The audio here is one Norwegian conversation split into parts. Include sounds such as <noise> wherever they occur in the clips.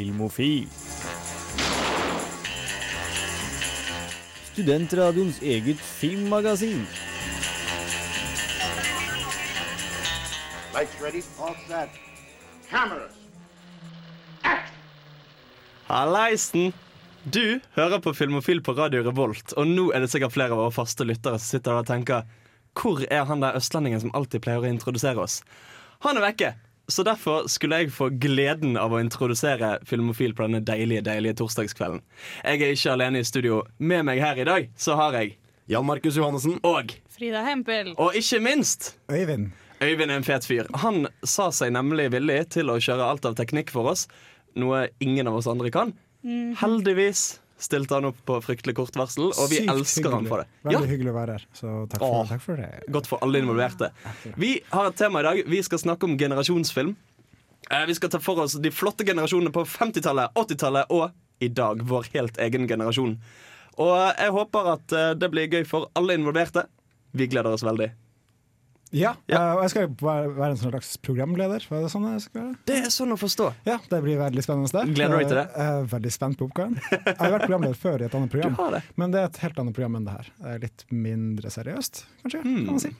Filmofil. Studentradioens eget filmmagasin. Lights ready, all set. Cameras. Hallaisen! Du hører på Filmofil på Radio Revolt, og nå er det sikkert flere av våre faste lyttere som sitter der og tenker Hvor er han der østlendingen som alltid pleier å introdusere oss? Han er vekke! Så derfor skulle jeg få gleden av å introdusere Filmofil på denne deilige, deilige torsdagskvelden. Jeg er ikke alene i studio. Med meg her i dag så har jeg Jan Markus Johannessen. Og Frida Hempel. Og ikke minst Øyvind. Øyvind er en fet fyr. Han sa seg nemlig villig til å kjøre alt av teknikk for oss, noe ingen av oss andre kan. Heldigvis stilte han opp på fryktelig kort varsel, og vi Sykt elsker han for det. Veldig Ja, hyggelig å være her, så takk for, Åh. takk for det. Godt for alle involverte. Vi har et tema i dag. Vi skal snakke om generasjonsfilm. Eh, Vi skal ta for oss de flotte generasjonene på 50-tallet, 80-tallet og i dag vår helt egen generasjon. Og jeg håper at eh, det blir gøy for alle involverte. Vi gleder oss veldig. Ja, Ja. eh, og jeg skal være, en sånn slags programleder. Er det sånn? Det er sånn å forstå. Ja, det blir veldig spennende. Det. Gleder du deg til det? Eh, Jeg er veldig spent på oppgaven. Jeg har vært programleder før i et annet <laughs> program, det. men det er et helt annet program enn det her. Er litt mindre seriøst, kanskje, Hmm. kan man si.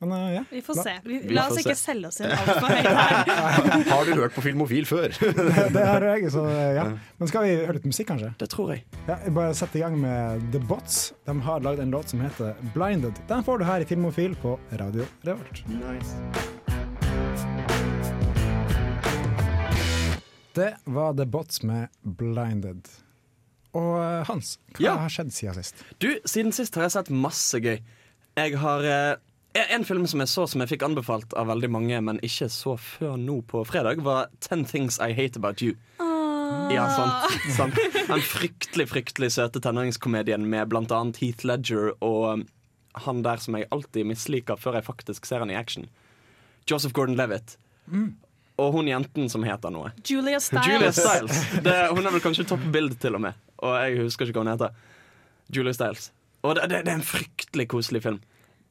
Men uh, ja, Vi får se. Vi, Vi la oss ikke se. selge oss inn altfor høyt her. <laughs> Har du hørt på Filmofil før? <laughs> det, det har jeg, så eh, ja. Men skal vi høre litt musikk, kanskje? Det tror jeg. Ja, jeg bare sette i gang med The Bots. De har lagd en låt som heter 'Blinded'. Den får du her i Filmofil på Radio Revolt. Det var The Bots med 'Blinded'. Og eh, Hans, hva Ja. har skjedd siden sist? Du, Siden sist har jeg sett masse gøy. Jeg har eh, En film som jeg så som jeg fikk anbefalt av veldig mange, men ikke så før nå på fredag, var 'Ten Things I Hate About You'. Ja, sant, sant. Den fryktelig fryktelig søte tenåringskomedien med annet Heath Ledger og um, han der som jeg alltid misliker før jeg faktisk ser han i action. Joseph Gordon-Levitt. Og hun jenten som heter noe. Julia Stiles. Julia Stiles. Det, hun er vel kanskje topp bilde, til og med. Og jeg husker ikke hva hun heter. Julia Stiles. Og det, det, det er en fryktelig koselig film.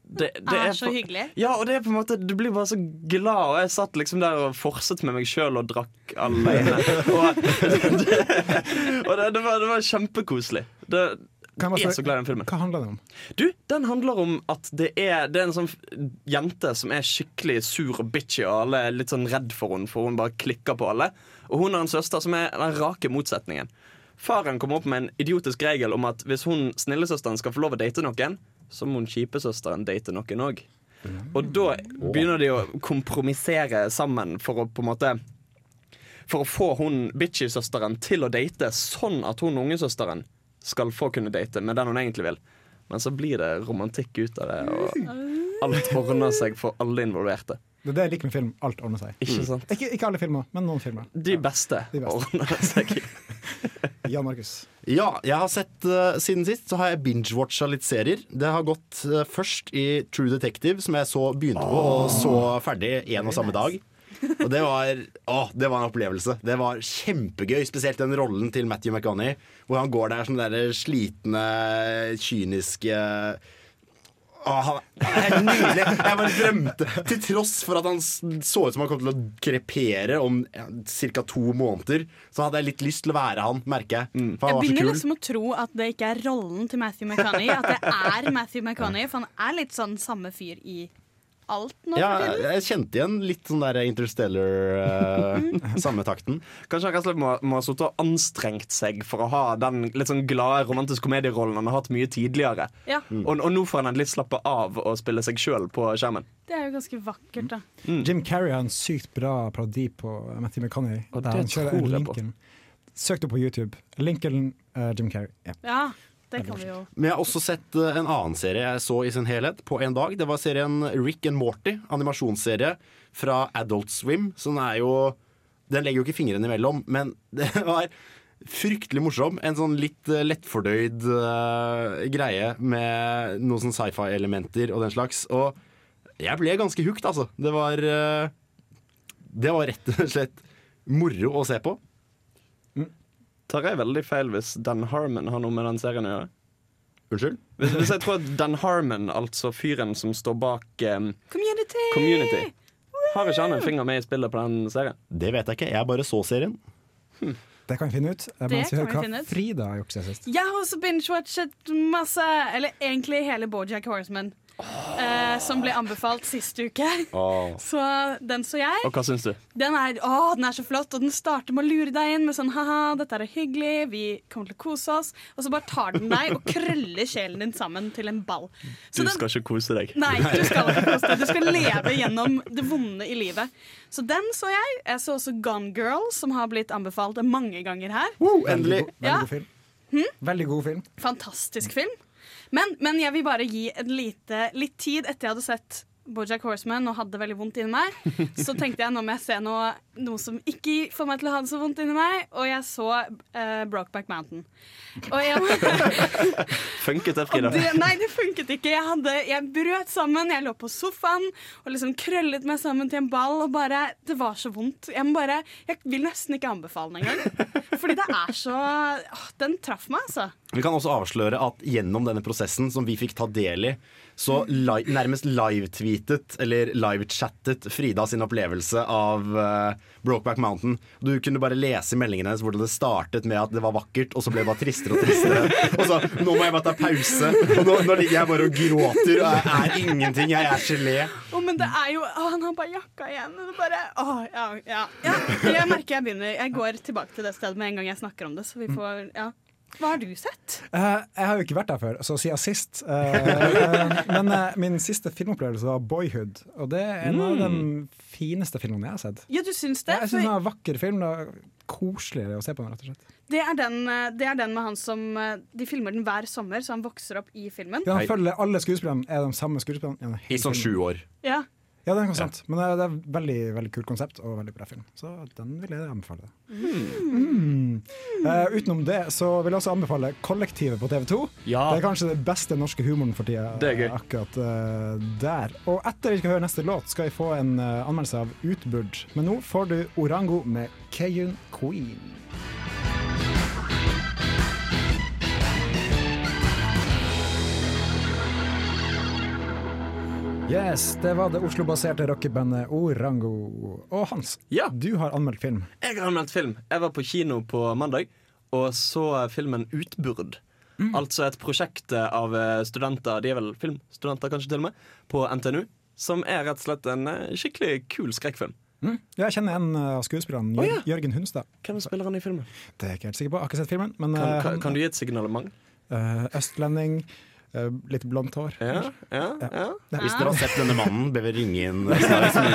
Det, det er så på- hyggelig. Ja, og det er på en måte Du blir bare så glad, og jeg satt liksom der og forset med meg sjøl og drakk alene. <laughs> og det, <laughs> og det, det, var, det var kjempekoselig. Det, Kan jeg er så glad i den filmen. Hva handler det om? Du, Den handler om at det er, det er en sånn jente som er skikkelig sur og bitchy, og alle er litt sånn redd for henne, for hun bare klikker på alle. Og hun har en søster som er den rake motsetningen. Faren kommer opp med en idiotisk regel om at hvis hun snillesøsteren skal få lov å date noen, så må hun kjipesøsteren date noen òg. Og da begynner de å kompromissere sammen for å på en måte For å få hun bitchy-søsteren til å date, sånn at hun ungesøsteren skal få kunne date med den hun egentlig vil. Men så blir det romantikk ut av det, og alt ordner seg for alle involverte. Det er det jeg liker med film. Alt ordner seg. Ikke sant? Ikke, ikke alle filmer, men noen filmer. De beste De beste. ordner seg. <laughs> <laughs> Jan Markus. Ja, jeg har sett uh, siden sist så har jeg binge-watcha litt serier. Det har gått uh, først i True Detective, som jeg så begynte på og så ferdig en og samme dag. Og det var, å, det var en opplevelse. Det var kjempegøy, spesielt den rollen til Matthew McConney, hvor han går der som den der slitne, kyniske Å, han er nydelig. Jeg bare drømte. Til tross for at han så ut som han kom til å krepere om ja, ca. to måneder, så hadde jeg litt lyst til å være han, merker jeg. For Jeg han var så begynner kul. liksom å tro at det ikke er rollen til Matthew McConney. At det er Matthew McConney, for han er litt sånn samme fyr i alt nå. Ja, jeg kjente igjen litt sånn der Interstellar uh, <laughs> Samme takten. Kanskje han må, må ha sittet og anstrengt seg for å ha den litt sånn glade romantiske komedierollen han har hatt mye tidligere. Ja, Og, og nå får han endelig slappe av og spille seg sjøl på skjermen. det er jo ganske vakkert, da. Jim Carrey har en sykt bra parodi på Matty McConney. Og der det han kjører tror en jeg på. Lincoln. Søk det på YouTube. Lincoln uh, Jim Carrey. Yeah. Ja, det kan vi jo. Men jeg har også sett eh, en annen serie jeg så i sin helhet på en dag. Det var serien Rick and Morty, animasjonsserie fra Adult Swim. Så den er jo Den legger jo ikke fingrene imellom, men <laughs> det var fryktelig morsom. En sånn litt eh, lettfordøyd uh, greie med noen sånn sci-fi-elementer og den slags. Og jeg ble ganske hooked, altså. Det var uh, Det var rett og slett moro å se på. Tar jeg veldig feil hvis Dan Harmon har noe med den serien å gjøre? Unnskyld? Hvis, hvis jeg tror at Dan Harmon, altså fyren som står bak um, Community! Community Har ikke han en finger med i spillet på den serien? Det vet jeg ikke. Jeg bare så serien. Det kan vi finne ut. Det kan hva finne ut. Frida har gjort siden sist. Jeg har også binge-watchet masse, eller egentlig hele Bojack Horseman, eh, som ble anbefalt sist uke. <laughs> Så den så jeg. Og hva syns du? Den er, å, den er så flott, og den starter med å lure deg inn med sånn ha-ha, dette er hyggelig, vi kommer til å kose oss. Og så bare tar den deg og krøller sjelen din sammen til en ball. Så Du den, skal ikke kose deg. Nei, du skal ikke kose deg. Du skal <laughs> leve gjennom det vonde i livet. Så den så jeg. Jeg så også Gone Girl, som har blitt anbefalt mange ganger her. Veldig, endelig. god, veldig Ja. god film. Veldig god film. Fantastisk film. Men, men jeg vil bare gi en lite, litt tid etter jeg hadde sett Bojack Horseman og hadde det veldig vondt inni meg. <laughs> Så tenkte jeg nå må jeg se noe, noe som ikke får meg til å ha det så vondt inni meg. Og jeg så uh, Brokeback Mountain. Og jeg, <laughs> Funket det, Frida? nei, det funket ikke. Jeg, hadde, jeg brøt sammen. Jeg lå på sofaen og liksom krøllet meg sammen til en ball. Og bare, Det var så vondt. Jeg, bare, jeg vil nesten ikke anbefale den engang. Fordi det er så åh, Den traff meg, altså. Vi kan også avsløre at gjennom denne prosessen som vi fikk ta del i, så li nærmest live-tweetet eller live-chattet Frida sin opplevelse av uh, Brokeback Mountain. Du kunne bare lese meldingene hennes hvordan det startet med at det var vakkert, og så ble det bare tristere og tristere. Og så nå må jeg bare ta pause, og nå, nå ligger jeg bare og gråter og jeg er ingenting. Jeg er gelé. Å, men det er jo å, Han har bare jakka igjen. og Det bare, å, ja, ja, ja. Jeg merker jeg begynner Jeg går tilbake til det stedet med en gang jeg snakker om det. Så vi får, ja. Hva har du sett? Uh, jeg har jo ikke vært der før, så siden sist. Uh, eh, <laughs> men uh, min siste filmopplevelse var 'Boyhood', og det er en av de fineste filmene jeg har sett. Ja, du syns det? Jeg syns det er var en vakker film. Var Koseligere å se på den, rett og slett. det, er den, det er den med han som De filmer den hver sommer, så han vokser opp i filmen. Ja, han følger Alle skuespillerne er de samme skuespillerne. I sånn sju år. Ja. Ja, det er noe sant. Men det er, det er veldig veldig kult konsept og veldig bra film. Så den vil jeg anbefale. Mm. Eh, utenom det så vil jeg også anbefale Kollektivet på TV2. Ja. Det er kanskje det beste norske humoren for tida. Det er gøy. eh, Akkurat uh, der. Og etter vi skal høre neste låt, skal vi få en uh, anmeldelse av Utbud. Men nå får du Orango med Keyun Queen. Yes, det var det Oslo-baserte rockebandet Orango. Og Hans, Ja. du har anmeldt film. Jeg har anmeldt film. Jeg var på kino på mandag og så filmen Utburd. Altså et prosjekt av eh, studenter, de er vel filmstudenter kanskje til og med, på NTNU. Som er rett og slett en eh, skikkelig kul skrekkfilm. Mm. Jeg kjenner en eh, av skuespillerne, Jør oh, ja. Jørgen Hunstad. Hvem spiller han i filmen? Det er jeg ikke helt sikker på, jeg har ikke sett filmen. Men Kan, kan, kan du gi et signalement? eh, østlending, litt blondt hår. Ja, ja, ja. Hvis dere har sett denne mannen, bør vi ringe inn snarest. <laughs>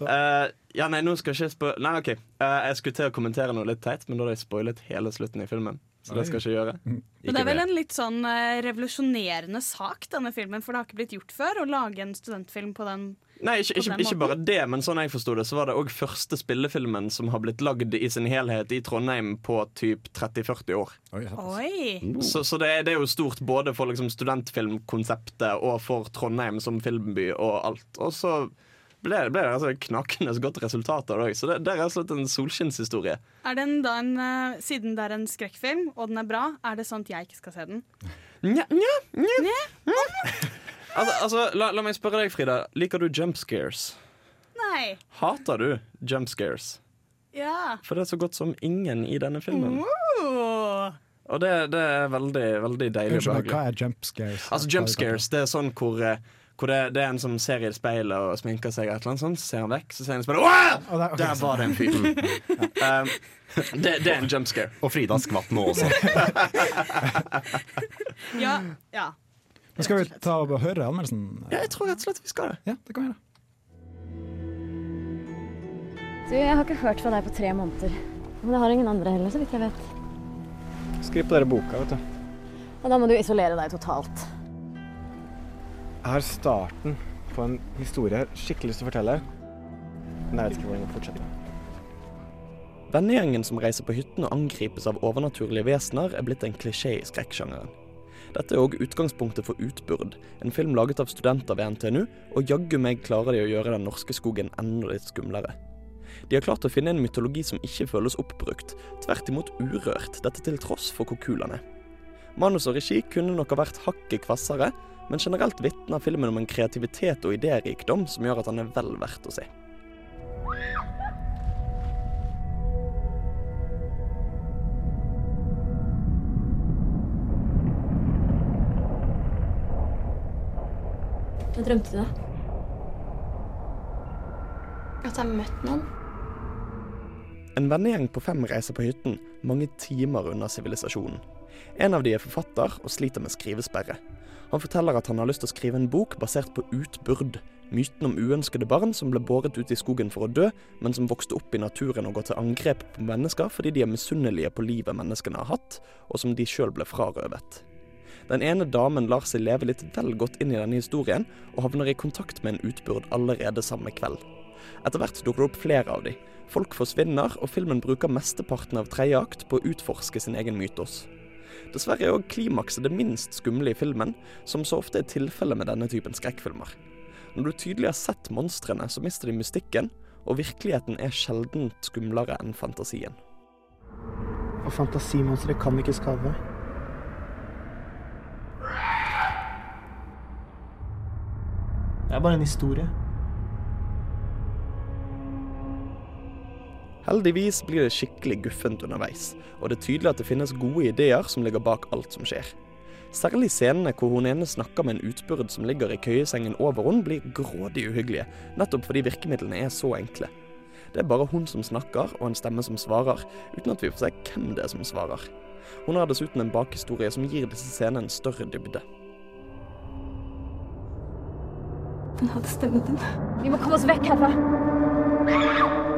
Eh, ja, nei, nå skal jeg ikke spo... Nei, OK. Uh, jeg skulle til å kommentere noe litt teit, men da hadde jeg spoilet hele slutten i filmen. Så det skal jeg ikke gjøre. Men det er vel en litt sånn eh, revolusjonerende sak, denne filmen. For det har ikke blitt gjort før å lage en studentfilm på den. Nei, ikke, ikke, ikke bare det, men sånn jeg forsto det, så var det òg første spillefilmen som har blitt lagd i sin helhet i Trondheim på typ 30-40 år. Oi. Oi! Så, så det, er- det er jo stort både for liksom studentfilmkonseptet og for Trondheim som filmby og alt. Og så ble, ble det altså knakende godt resultat av det òg. Så det, det er rett og slett en solskinnshistorie. Er den da en, eh, Siden det er en skrekkfilm, og den er bra, er det sånn at jeg ikke skal se den? Nja, nja, nja. Altså, altså la, la meg spørre deg, Frida. Liker du jump scares? Nei. Hater du jump scares? Ja. For det er så godt som ingen i denne filmen. Uh. Og det, det er veldig, veldig deilig Unnskyld hva er jump scares? Altså Jump scares, det er sånn hvor, eh, hvor det, det er en som ser i speilet og sminker seg, et eller noe sånt, så ser han vekk, så ser han i speilet! Å, der- ok, var det en fyr. <laughs> um, det, det er en jump scare. Og Frida skvatt nå også. <laughs> Ja. ja. Men skal vi ta og høre anmeldelsen? Ja, jeg tror rett og slett vi skal det. Ja, det kan vi gjøre. Du, jeg har ikke hørt fra deg på tre måneder. Men det har ingen andre heller, så vidt jeg vet. Skriv på dere boka, vet du. Og da må du isolere deg totalt. Har starten på en historie jeg skikkelig lyst til å fortelle. Men jeg vet ikke hvordan jeg fortsetter. Vennegjengen som reiser på hytten og angripes av overnaturlige vesener, er blitt en klisjé i skrekksjangeren. Dette er òg utgangspunktet for Utburd, en film laget av studenter ved NTNU, og jaggu meg klarer de å gjøre den norske skogen enda litt skumlere. De har klart å finne en mytologi som ikke føles oppbrukt, tvert imot urørt, dette til tross for hvor kul han er. Manus og regi kunne nok ha vært hakket kvassere, men generelt vitner filmen om en kreativitet og idérikdom som gjør at han er vel verdt å se. Hva drømte du, da? At jeg møtte noen. En vennegjeng på fem reiser på hytten, mange timer unna sivilisasjonen. En av de er forfatter og sliter med skrivesperre. Han forteller at han har lyst til å skrive en bok basert på utbyrd. Myten om uønskede barn som ble båret ut i skogen for å dø, men som vokste opp i naturen og går til angrep på mennesker fordi de er misunnelige på livet menneskene har hatt, og som de sjøl ble frarøvet. Den ene damen lar seg leve litt vel godt inn i denne historien, og havner i kontakt med en utbyrd allerede samme kveld. Etter hvert dukker det opp flere av de. Folk forsvinner, og filmen bruker mesteparten av tredje akt på å utforske sin egen mytos. Dessverre er òg klimakset det minst skumle i filmen, som så ofte er tilfellet med denne typen skrekkfilmer. Når du tydelig har sett monstrene, så mister de mystikken, og virkeligheten er sjeldent skumlere enn fantasien. Og fantasimonstre kan ikke skade. Det er bare en historie. Heldigvis blir det skikkelig guffent underveis, og det er tydelig at det finnes gode ideer som ligger bak alt som skjer. Særlig scenene hvor hun ene snakker med en utbyrd som ligger i køyesengen over henne, blir grådig uhyggelige, nettopp fordi virkemidlene er så enkle. Det er bare hun som snakker, og en stemme som svarer, uten at vi får se hvem det er som svarer. Hun har dessuten en bakhistorie som gir disse scenene en større dybde. Den hadde stemmen din. Vi må komme oss vekk herfra.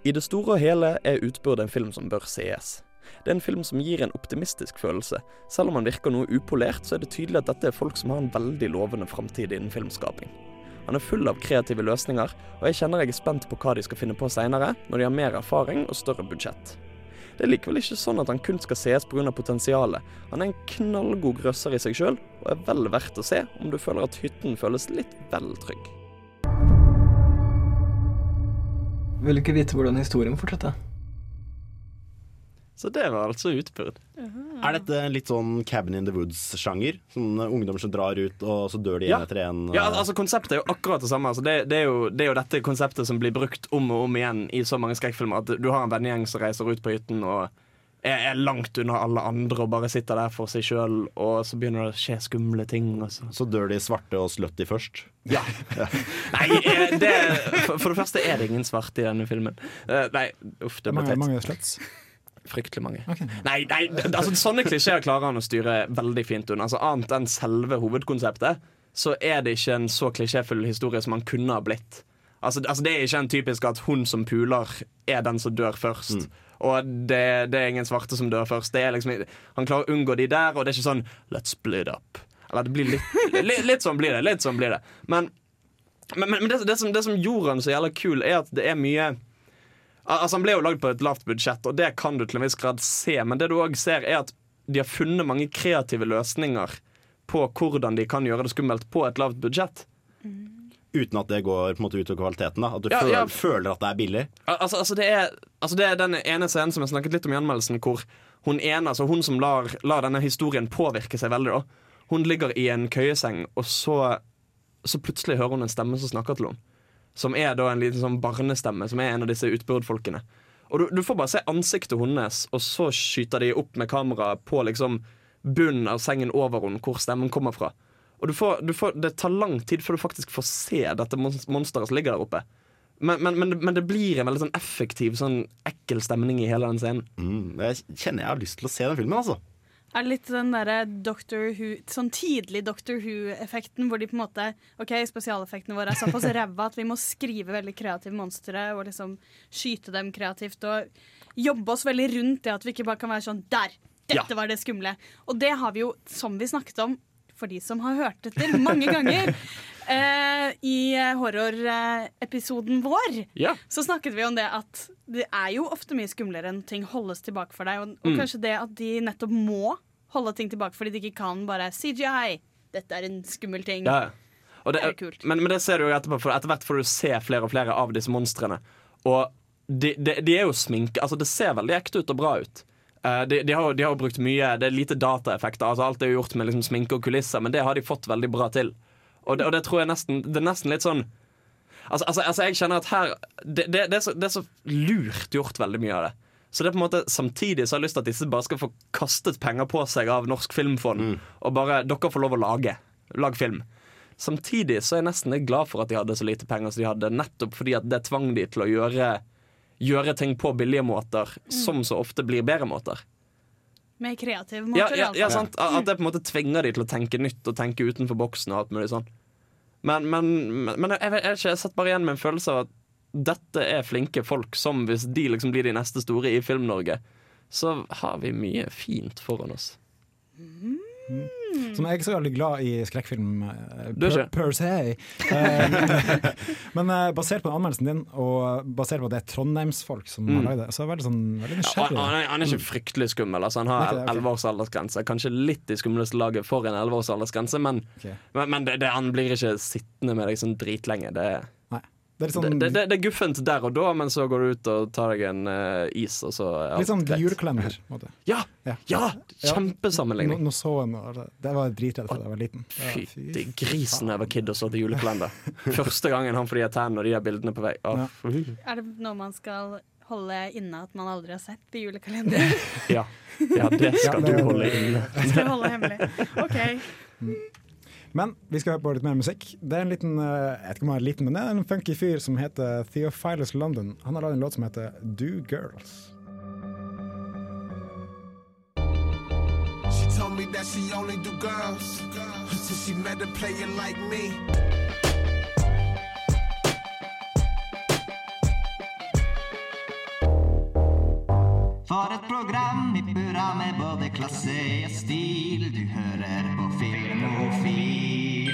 I det store og hele er Utbyrd en film som bør sees. Det er en film som gir en optimistisk følelse. Selv om han virker noe upolert, så er det tydelig at dette er folk som har en veldig lovende framtid innen filmskaping. Han er full av kreative løsninger, og jeg kjenner jeg er spent på hva de skal finne på seinere, når de har mer erfaring og større budsjett. Det er likevel ikke sånn at han kun skal sees pga. potensialet. Han er en knallgod grøsser i seg sjøl, og er vel verdt å se om du føler at hytten føles litt vel trygg. Vil ikke vite hvordan historien fortsetter? Så det var altså utbyrd. Er dette litt sånn Cabin in the Woods-sjanger? Sånn ungdommer som drar ut, og så dør de Ja. en etter en? Ja, altså Konseptet er jo akkurat det samme. Altså, det, det, er jo, det er jo dette konseptet som blir brukt om og om igjen i så mange skrekkfilmer. At du har en vennegjeng som reiser ut på hytten og er, er langt unna alle andre og bare sitter der for seg sjøl, og så begynner det å skje skumle ting. Og så. Så dør de svarte og slutty først? Ja. <laughs> Nei, eh, det, for, for det første er det ingen svarte i denne filmen. Eh, nei, uff, det ble Mange, teit. mange sluts. Fryktelig mange. Okay. Nei, nei, altså sånne klisjeer klarer han å styre veldig fint unna. Altså, annet enn selve hovedkonseptet, så er det ikke en så klisjéfull historie som han kunne ha blitt. Altså, altså Det er ikke en typisk at hun som puler, er den som dør først. Og det, det er ingen svarte som dør først. Det er liksom, han klarer å unngå de der, og det er ikke sånn Let's split up. Eller det blir litt, litt, litt sånn blir det. Litt sånn blir det. Men, men, men det, det, som, det som gjorde han så jævla kul, er at det er mye Altså Han ble jo lagd på et lavt budsjett, og det kan du til en viss grad se. Men det du òg ser, er at de har funnet mange kreative løsninger på hvordan de kan gjøre det skummelt på et lavt budsjett. Uten at det går på en måte utover kvaliteten? da At du Ja, føler, ja. føler at det er billig? Al- Altså, altså, det er, altså Det er den ene scenen som jeg snakket litt om i anmeldelsen, hvor hun ene, altså hun som lar, lar denne historien påvirke seg veldig, da. Hun ligger i en køyeseng, og så, så plutselig hører hun en stemme som snakker til henne. Som er da en liten sånn barnestemme, som er en av disse utbyrdfolkene. Og du, du får bare se ansiktet hennes, og så skyter de opp med kamera på liksom bunnen av sengen over henne, hvor stemmen kommer fra. Og du får, du får, det tar lang tid før du faktisk får se dette monsteret som ligger der oppe. Men, men, men, men det blir en veldig sånn effektiv, sånn ekkel stemning i hele den scenen. Mm, jeg kjenner jeg har lyst til å se den filmen, altså. Er det litt den derre Doctor Who Sånn tidlig Doctor Who-effekten, hvor de på en måte OK, spesialeffektene våre er såpass <laughs> ræva at vi må skrive veldig kreative monstre og liksom skyte dem kreativt og jobbe oss veldig rundt det at vi ikke bare kan være sånn Der! Dette var det skumle. Og det har vi jo, som vi snakket om, for de som har hørt etter mange ganger, <laughs> eh, i horrorepisoden vår Ja. så snakket vi om det at det er jo ofte mye skumlere enn ting holdes tilbake for deg. Og, og Mm. kanskje det at de nettopp må holde ting tilbake fordi de ikke kan bare CGI. Dette er en skummel ting. Ja, det, Det er kult. Men, men det ser du jo etterpå, for etter hvert får du se flere og flere av disse monstrene. Og de, de, de er jo sminke Altså, det ser veldig ekte ut og bra ut. Eh, de, de, har, de har brukt mye Det er lite dataeffekter. Altså, alt er jo gjort med liksom sminke og kulisser, men det har de fått veldig bra til. Og det, og det tror jeg nesten Det er nesten litt sånn Altså, altså, altså jeg kjenner at her det, det, det, er så, det er så lurt gjort, veldig mye av det. Så det er på en måte samtidig så har jeg lyst til at disse bare skal få kastet penger på seg av Norsk Filmfond. Og bare dere får lov å lage. Lag film. Samtidig så er jeg nesten glad for at de hadde så lite penger som de hadde, nettopp fordi at det tvang de til å gjøre, gjøre ting på billige måter, som så ofte blir bedre måter. Med kreative måter, ja, ja, altså. sant? At det på en måte tvinger de til å tenke nytt og tenke utenfor boksen. og alt mulig sånn Men, men, men jeg, vet- ikke, jeg setter bare igjen med en følelse av at dette er flinke folk som hvis de liksom blir de neste store i Film-Norge, så har vi mye fint foran oss. Som jeg er ikke så veldig glad i skrekkfilm eh, Du er per, per se. Eh, <laughs> men eh, basert på anmeldelsen din, og basert på at det er trondheimsfolk som har Mm. lagd det, så er det veldig, sånn, veldig Ja, han, han, er, han er ikke fryktelig skummel. Altså, han har elleve det, 11 års aldersgrense. Kanskje litt i skumleste laget for en 11 års aldersgrense, men, okay. men, men det, det, han blir ikke sittende med deg sånn dritlenge. Det, Nei. Det er sånn, det, det, det er guffent der og da, men så går du ut og tar deg en uh, is, og så ja, litt sånn måte. Ja! Ja. ja. Kjempesammenligning. Nå, nå så jeg noe, det var jeg dritredd for da jeg var liten. Fytti grisen jeg var kid og så til julekalender. <laughs> Første gangen han får de tennene og de har bildene på vei. Ja. Er det noe man skal holde inne at man aldri har sett i julekalender? <laughs> Ja. ja, det skal Ja, det- du holde inne. skal holde hemmelig? OK. Men vi skal høre på litt mer musikk. Det er en liten eh, jeg vet ikke om han er liten, men det er en funky fyr som heter Theophilus London. Han har lagd en låt som heter Do Girls. She told me that she only do girls since she met a player like me. For et program i burra med både klasse og stil. Du hører på Filmofil.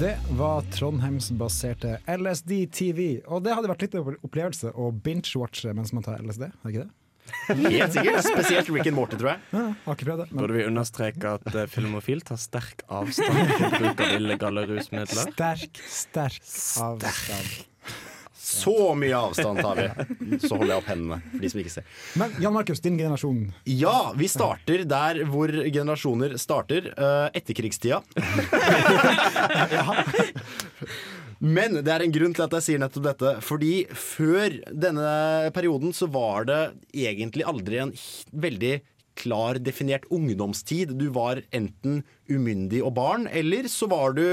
Det var Trondheimsbaserte LSD TV, og det hadde vært litt av en opplevelse å binge-watche mens man tar LSD, er det ikke det? Helt sikkert. Spesielt Rick and Morty, tror jeg. Ja, har ikke prøvd det. Men Burde vi understreke at uh, Filmofil tar sterk avstand fra bruk av illegale rusmidler? sterk, sterk avstand. Så mye avstand tar vi. Så holder jeg opp hendene for de som ikke ser. Men Jan Markus, din generasjon. Ja, vi starter der hvor generasjoner starter. Uh, etterkrigstida. <laughs> Men det er en grunn til at jeg sier nettopp dette. Fordi før denne perioden så var det egentlig aldri en veldig klar definert ungdomstid. Du var enten umyndig og barn, eller så var du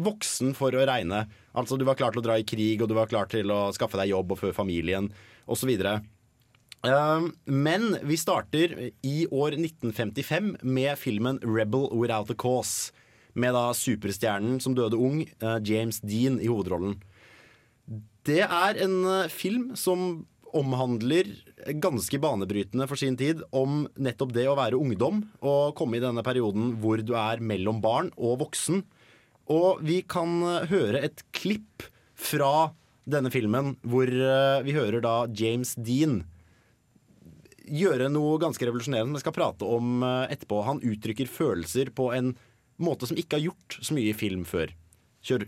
voksen for å regne. Altså du var klar til å dra i krig, og du var klar til å skaffe deg jobb og fø familien osv. Um, men vi starter i år 1955 med filmen 'Rebel Without a Cause'. Med da superstjernen som døde ung, eh, James Dean, i hovedrollen. Det er en eh, film som omhandler ganske banebrytende for sin tid om nettopp det å være ungdom og komme i denne perioden hvor du er mellom barn og voksen. Og vi kan eh, høre et klipp fra denne filmen hvor vi hører da James Dean gjøre noe ganske revolusjonerende som jeg skal prate om etterpå. Han uttrykker følelser på en måte som ikke har gjort så mye i film før. Kjør.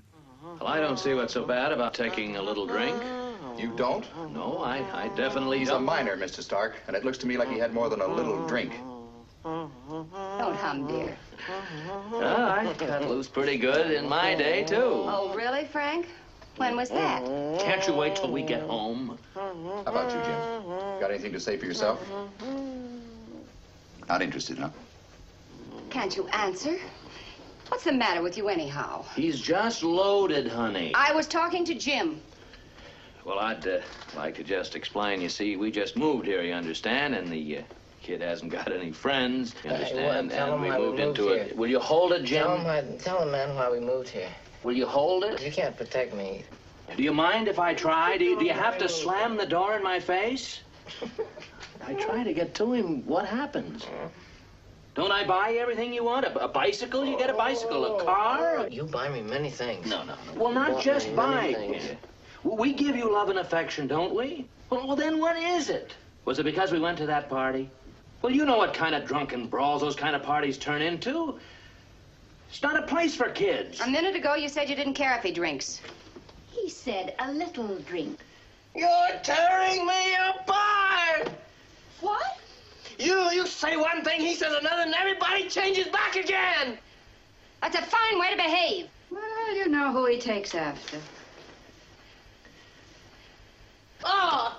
Well, I don't see what's so bad about taking a little drink. You don't? No, I, I definitely He's a don't. minor, Mr. Stark, and it looks to me like he had more than a little drink. Don't hum, dear. Ah, I got loose pretty good in my day, too. Oh, really, Frank? When was that? Can't you wait till we get home? How about you, Jim? Got anything to say for yourself? Not interested, huh? Can't you answer? What's the matter with you, anyhow? He's just loaded, honey. I was talking to Jim. Well, I'd uh, like to just explain. You see, we just moved here, you understand, and the uh, kid hasn't got any friends, you Hey, understand, well, and him we why we moved moved into it. Will you hold it, Jim? Tell him, why- tell him, man, why we moved here. Will you hold it? You can't protect me. Do you mind if I try? Do you, do you have to <laughs> slam the door in my face? I try to get to him. What happens? Don't I buy everything you want? A, a bicycle? You get a bicycle. A oh. car? You buy me many things. No, no, no. Well, not just me buy. things. Well, We give you love and affection, don't we? Well, well, then what is it? Was it because we went to that party? Well, you know what kind of drunken brawls those kind of parties turn into. It's not a place for kids. A minute ago, you said you didn't care if he drinks. He said a little drink. You're tearing me apart! What? You, you say one thing, he says another, and everybody changes back again! That's a fine way to behave. Well, you know who he takes after. Oh!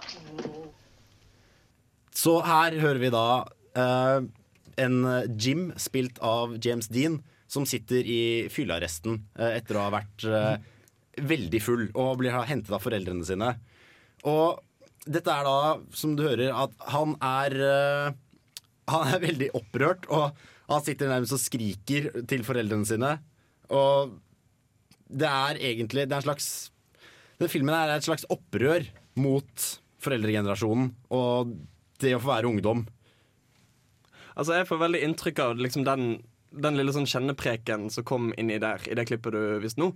Så her hører vi da uh, en Jim spilt av James Dean som sitter i fyllearresten uh, etter å ha vært uh, veldig full og blir hentet av foreldrene sine. Og dette er da, som du hører, at han er eh, Han er veldig opprørt, og han sitter nærmest og skriker til foreldrene sine. Og det er egentlig Det er en slags Den filmen er et slags opprør mot foreldregenerasjonen og det å få være ungdom. Altså Jeg får veldig inntrykk av liksom den, den lille sånn kjennepreken som kom inni der, i det klippet du visste nå.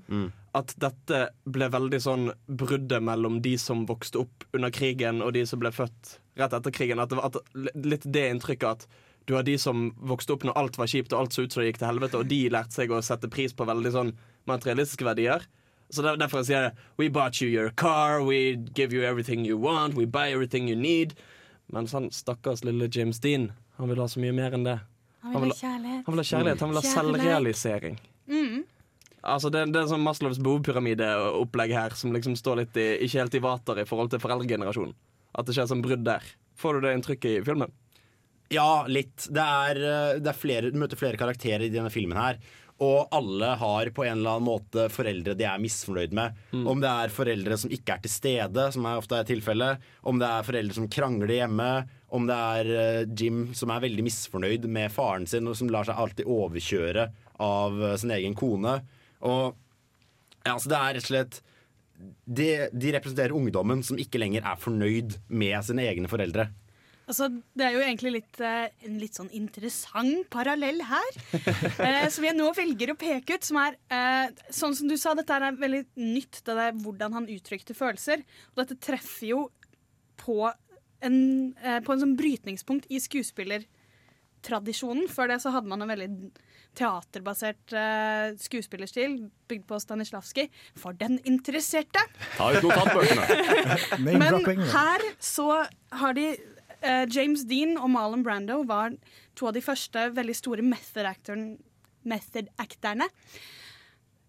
At dette ble veldig sånn bruddet mellom de som vokste opp under krigen, og de som ble født rett etter krigen. At det var at litt det inntrykket at du har de som vokste opp når alt var kjipt og alt så ut som det gikk til helvete, og de lærte seg å sette pris på veldig sånn materialistiske verdier. Så der, Derfor sier jeg We bought you your car, we give you everything you want, we buy everything you need. Mens han stakkars lille James Dean, han vil ha så mye mer enn det. Han vil ha kjærlighet. Han vil ha kjærlighet, han vil ha selvrealisering. Mm. Altså det, det er sånn Maslows behovspyramide-opplegg her, som liksom står litt i, ikke helt i vater i forhold til foreldregenerasjonen. At det skjer sånn brudd der. Får du det inntrykket i filmen? Ja, litt. Det er, eh, det er flere, du møter flere karakterer i denne filmen her. Og alle har på en eller annen måte foreldre de er misfornøyd med. Om det er foreldre som ikke er til stede, som er ofte er tilfellet. Om det er foreldre som krangler hjemme. Om det er eh, Jim som er veldig misfornøyd med faren sin, og som lar seg alltid overkjøre av eh, sin egen kone. Og ja, altså det er rett og slett de, de representerer ungdommen som ikke lenger er fornøyd med sine egne foreldre. Altså, det er jo egentlig litt, eh, en litt sånn interessant parallell her. <laughs> eh, som jeg nå velger å peke ut. Som er, eh, sånn som du sa, dette er veldig nytt. Det der hvordan han uttrykte følelser. Og dette treffer jo på en, eh, på en sånn brytningspunkt i skuespillertradisjonen. Før det så hadde man en veldig teaterbasert eh, skuespillerstil bygd på Stanislavskij. For den interesserte! Ta ut notatbøkene. <laughs> Men her så har de eh, James Dean og Marlon Brando var to av de første veldig store method actorn- method.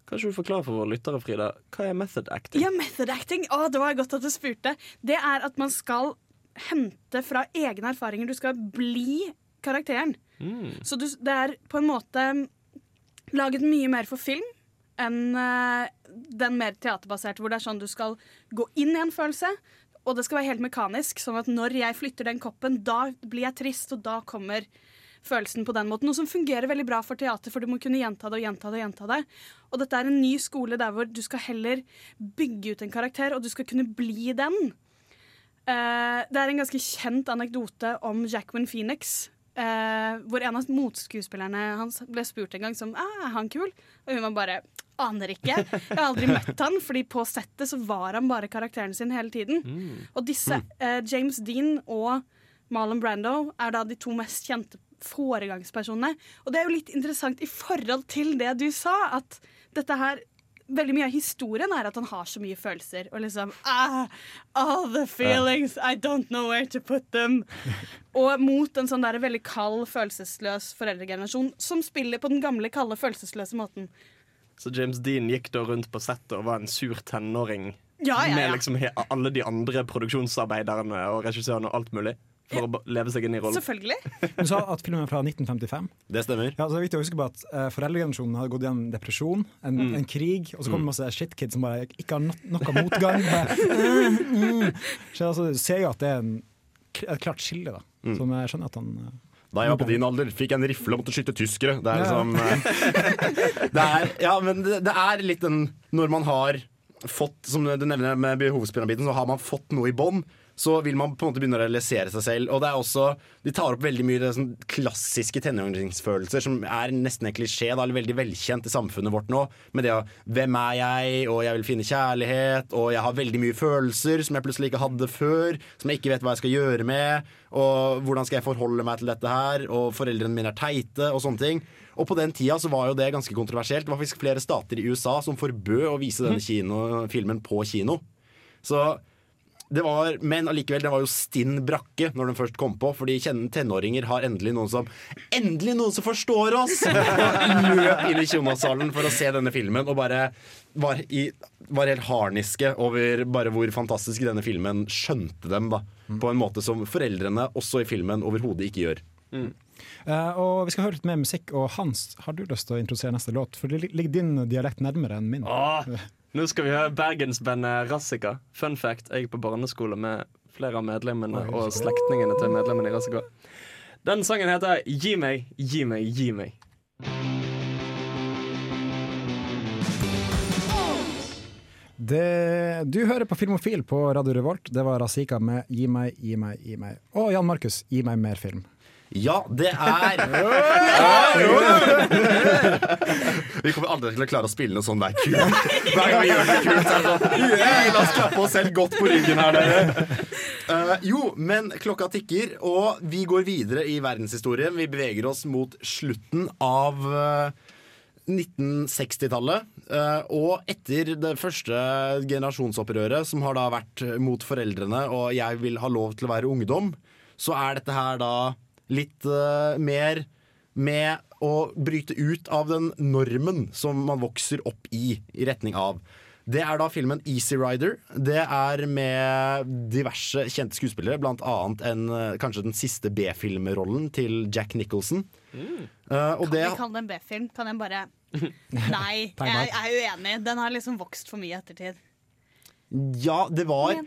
Kanskje du forklarer for våre lyttere, Frida, hva er method acting? Ja, method acting. Å, det var godt at du spurte. Det er at man skal hente fra egne erfaringer. Du skal bli karakteren. Mm. Så du, det er på en måte laget mye mer for film enn uh, den mer teaterbaserte, hvor det er sånn du skal gå inn i en følelse, og det skal være helt mekanisk. Sånn at når jeg flytter den koppen, da blir jeg trist, og da kommer følelsen på den måten. Noe som fungerer veldig bra for teater, for du må kunne gjenta det og gjenta det. Og gjenta det. Og dette er en ny skole der hvor du skal heller bygge ut en karakter, og du skal kunne bli den. Eh, det er en ganske kjent anekdote om Jacqueline Phoenix. Uh, hvor en av motskuespillerne hans ble spurt en gang som ah, er han kul? Og hun var bare aner ikke. Jeg har aldri møtt han, fordi på settet så var han bare karakteren sin hele tiden. Og disse, uh, James Dean og Marlon Brando, er da de to mest kjente foregangspersonene. Og det er jo litt interessant i forhold til det du sa, at dette her Veldig mye av historien er at han har så mye følelser. Og liksom ah, All the feelings, I don't know where to put them. <laughs> Og mot en sånn der veldig kald, følelsesløs foreldregenerasjon som spiller på den gamle, kalde, følelsesløse måten. Så James Dean gikk da rundt på settet og var en sur tenåring Ja, ja, ja. med liksom alle de andre produksjonsarbeiderne og regissørene og alt mulig? For å leve seg inn i rollen. Selvfølgelig. Du sa at filmen er fra 1955. Det stemmer. Ja, så det er viktig å huske på at uh, Foreldregenerasjonen hadde gått gjennom depresjon, en, Mm. en krig, og så kom Mm. masse shitkids som bare ikke har no noe motgang. Bare, mm, mm. Så altså, du ser jo at det er en, et klart skille, da. Mm. Som jeg skjønner at han uh, Da jeg var på din alder, fikk jeg en rifle og måtte skyte tyskere. Det er liksom eh, <laughs> det er, Ja, men det, det er litt den Når man har fått, som du nevner med behovspyramiden, så har man fått noe i bånn. Så vil man på en måte begynne å realisere seg selv. Og det er også, De tar opp veldig mye sånn klassiske tenåringsfølelser, som er nesten en klisjé, da, eller veldig velkjent i samfunnet vårt nå. Med det å 'Hvem er jeg?' og 'Jeg vil finne kjærlighet', og 'Jeg har veldig mye følelser som jeg plutselig ikke hadde før', som jeg ikke vet hva jeg skal gjøre med, og 'Hvordan skal jeg forholde meg til dette her', og 'Foreldrene mine er teite', og sånne ting. Og på den tida så var jo det ganske kontroversielt. Det var faktisk flere stater i USA som forbød å vise denne kino, filmen på kino. Så det var, men allikevel, det var jo stinn brakke når den først kom på, fordi tenåringer har endelig noen som Endelig noen som forstår oss! <laughs> Løp inn i kinosalen for å se denne filmen og bare var, i, var helt harniske over bare hvor fantastisk denne filmen skjønte dem, da. På en måte som foreldrene, også i filmen, overhodet ikke gjør. Eh, og Vi skal høre litt mer musikk. Og Hans, har du lyst til å introdusere neste låt? For det ligger din dialekt nærmere enn min. Åh, nå skal vi høre bergensbandet Rassika. Fun fact, jeg er på barneskole med flere av medlemmene og slektningene til medlemmene i Rassika. Den sangen heter Gi meg, gi meg, gi meg. Det, du hører på Filmofil på Radio Revolt. Det var Razika med 'Gi meg, gi meg, gi meg'. Og Jan Markus, 'Gi meg mer film'. Ja, det er <laughs> Vi kommer aldri til å klare å spille noe sånn der kult. Hver gang vi gjør det kult, er det sånn «Yeah, La oss klappe oss selv godt på ryggen her, dere. Uh, jo, men klokka tikker, og vi går videre i verdenshistorien. Vi beveger oss mot slutten av uh, 1960-tallet. Uh, og etter det første generasjonsopprøret, som har da vært mot foreldrene, og jeg vil ha lov til å være ungdom, så er dette her da litt uh, mer med å bryte ut av den normen som man vokser opp i, i retning av. Det er da filmen Easy Rider. Det er med diverse kjente skuespillere, blant annet en, eh, kanskje den siste B-filmrollen til Jack Nicholson. Eh, og Kan det vi kalle det en B-film? Kan jeg bare <laughs> Nei, jeg, jeg er uenig. Den har liksom vokst for mye i ettertid. Ja, det var,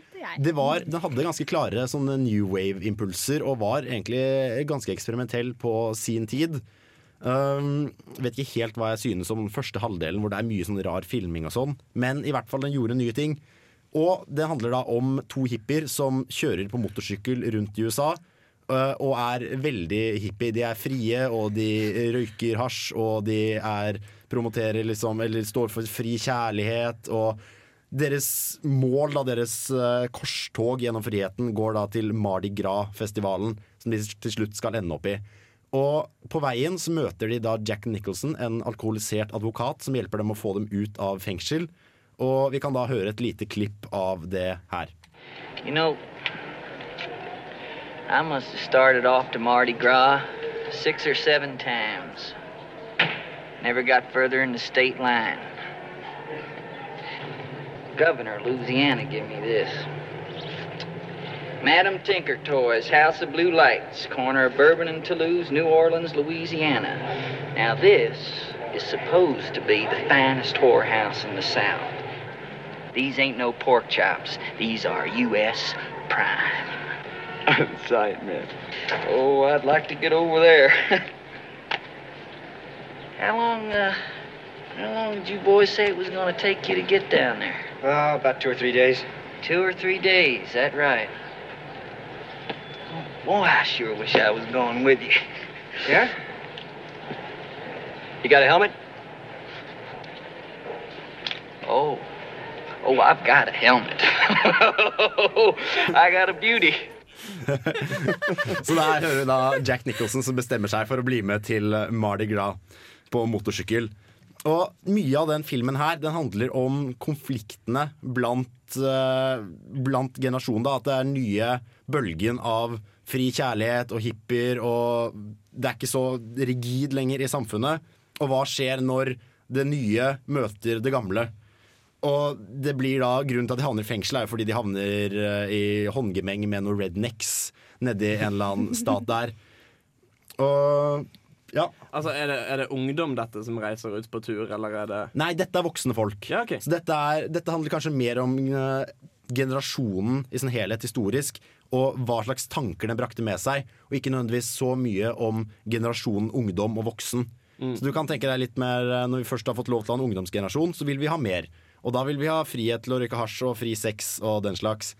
det var Den hadde ganske klare sånne new wave-impulser og var egentlig ganske eksperimentell på sin tid. Um, vet ikke helt hva jeg synes om den første halvdelen, hvor det er mye sånn rar filming og sånn, men i hvert fall den gjorde nye ting. Og det handler da om to hippier som kjører på motorsykkel rundt i USA. øh, Og er veldig hippie. De er frie, og de røyker hasj, og de er promoterer liksom Eller står for fri kjærlighet. Og deres mål, da, deres øh, korstog gjennom friheten, går da til Mardi Gras-festivalen, som de til slutt skal ende opp i. Og på veien så møter de da Jack Nicholson, en alkoholisert advokat, som hjelper dem å få dem ut av fengsel. Og vi kan da høre et lite klipp av det her. You know, I must have started Mardi Gras six or seven times. Never got further than the state line. Governor of Louisiana give me this. Madam Tinker Toys, House of Blue Lights, corner of Bourbon and Toulouse, New Orleans, Louisiana. Now this is supposed to be the finest whorehouse in the South. These ain't no pork chops. These are U.S. prime. I'm <laughs> Sight, man. Oh, I'd like to get over there. <laughs> how long, uh, how long did you boys say it was going to take you to get down there? Uh, about two or three days. Two or three days, that right. Oh, boy, I sure wish I was going with you. Yeah? You got a helmet? Oh. Oh, I've got a helmet. <laughs> I got a beauty. <laughs> Så der hører vi da Jack Nicholson som bestemmer seg for å bli med til Mardi Gras på motorsykkel. Og mye av den filmen her Den handler om konfliktene blant, uh, blant generasjonen. da At det er nye bølgen av fri kjærlighet og hippier, og det er ikke så rigid lenger i samfunnet. Og hva skjer når det nye møter det gamle? Og det blir da Grunnen til at de havner i fengsel, er jo fordi de havner eh, i håndgemeng med noen rednecks nedi en eller annen stat der. Og ja. Altså, er det, er det ungdom dette som reiser ut på tur, eller er det Nei, dette er voksne folk. Så dette, er, dette handler kanskje mer om uh, generasjonen i sin helhet historisk, og hva slags tanker den brakte med seg, og ikke nødvendigvis så mye om generasjonen ungdom og voksen. Mm. Så du kan tenke deg litt mer eh, Når vi først har fått lov til å ha en ungdomsgenerasjon, så vil vi ha mer. Og da vil vi ha frihet til å røyke hasj og fri sex og den slags.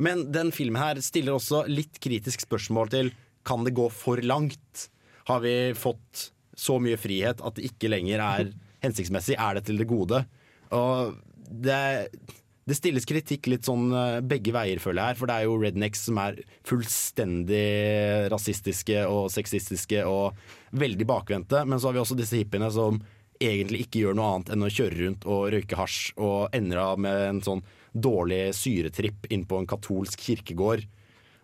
Men den filmen her stiller også litt kritisk spørsmål til kan det gå for langt. Har vi fått så mye frihet at det ikke lenger er <laughs> hensiktsmessig? Er det til det gode? Og det, det stilles kritikk litt sånn eh, begge veier, føler jeg her. For det er jo rednecks som er fullstendig rasistiske og sexistiske og veldig bakvendte. Men så har vi også disse hippiene som egentlig ikke gjør noe annet enn å kjøre rundt og røyke hasj og ender av med en sånn dårlig syretripp inn på en katolsk kirkegård.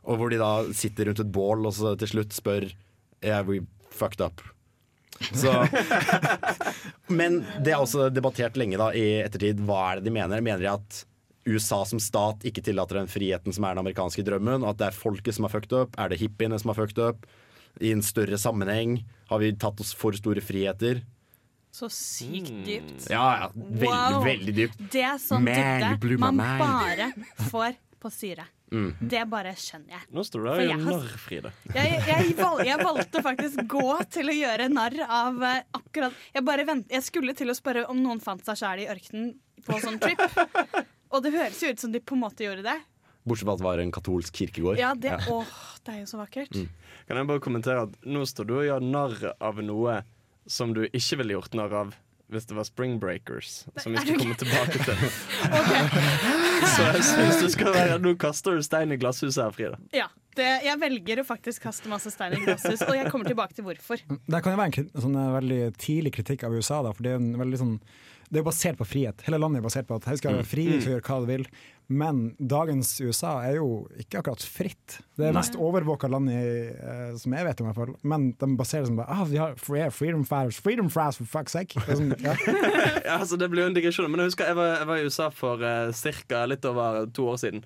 Og hvor de da sitter rundt et bål og så til slutt spør Yeah, we fucked up. Så, <laughs> men det er også debattert lenge da i ettertid. Hva er det de mener? Mener de at USA som stat ikke tillater den friheten som er den amerikanske drømmen? Og at det er folket som har fucked up? Er det hippiene som har fucked up? I en større sammenheng? Har vi tatt oss for store friheter? Så sykt dypt. Ja, ja. Veldig, Wow. veldig dypt. Det er sånn my man bare får på syre. Mm. Det bare skjønner jeg. Nå står du der og gjør narr, Fride. Jeg, jeg, jeg valgte faktisk gå til å gjøre narr av uh, akkurat Jeg bare vent, Jeg skulle til å spørre om noen fant seg sjæl i ørkenen på sånn trip. Og det høres jo ut som de på en måte gjorde det. Bortsett fra at det var en katolsk kirkegård. Ja, det, Åh, det er jo så vakkert. Mm. Kan jeg bare kommentere at nå står du og gjør narr av noe som du ikke ville gjort narr av hvis det var Spring Breakers, som vi skulle skal komme tilbake til. <laughs> Så jeg synes du skal være Nå kaster du stein i glasshuset her, Frida. Ja, det, Jeg velger å faktisk kaste masse stein i glasshus, og jeg kommer tilbake til hvorfor. Det kan jo være en sånn eh, veldig tidlig kritikk av USA, da, for det er, en veldig sånn, det er basert på frihet. Hele landet er basert på at her skal du være fri, du skal gjøre hva du vil. Men dagens USA er jo ikke akkurat fritt. Det er mest overvåka land i, eh, som jeg vet om, i hvert fall. Men de baserer det på ah, vi har free- freedom fighters, freedom fighters, for fuck's sake. Det sånn, ja. <laughs> Ja, altså Det blir jo en digresjon. Men jeg husker jeg var, jeg var i USA for uh, ca. litt over to år siden.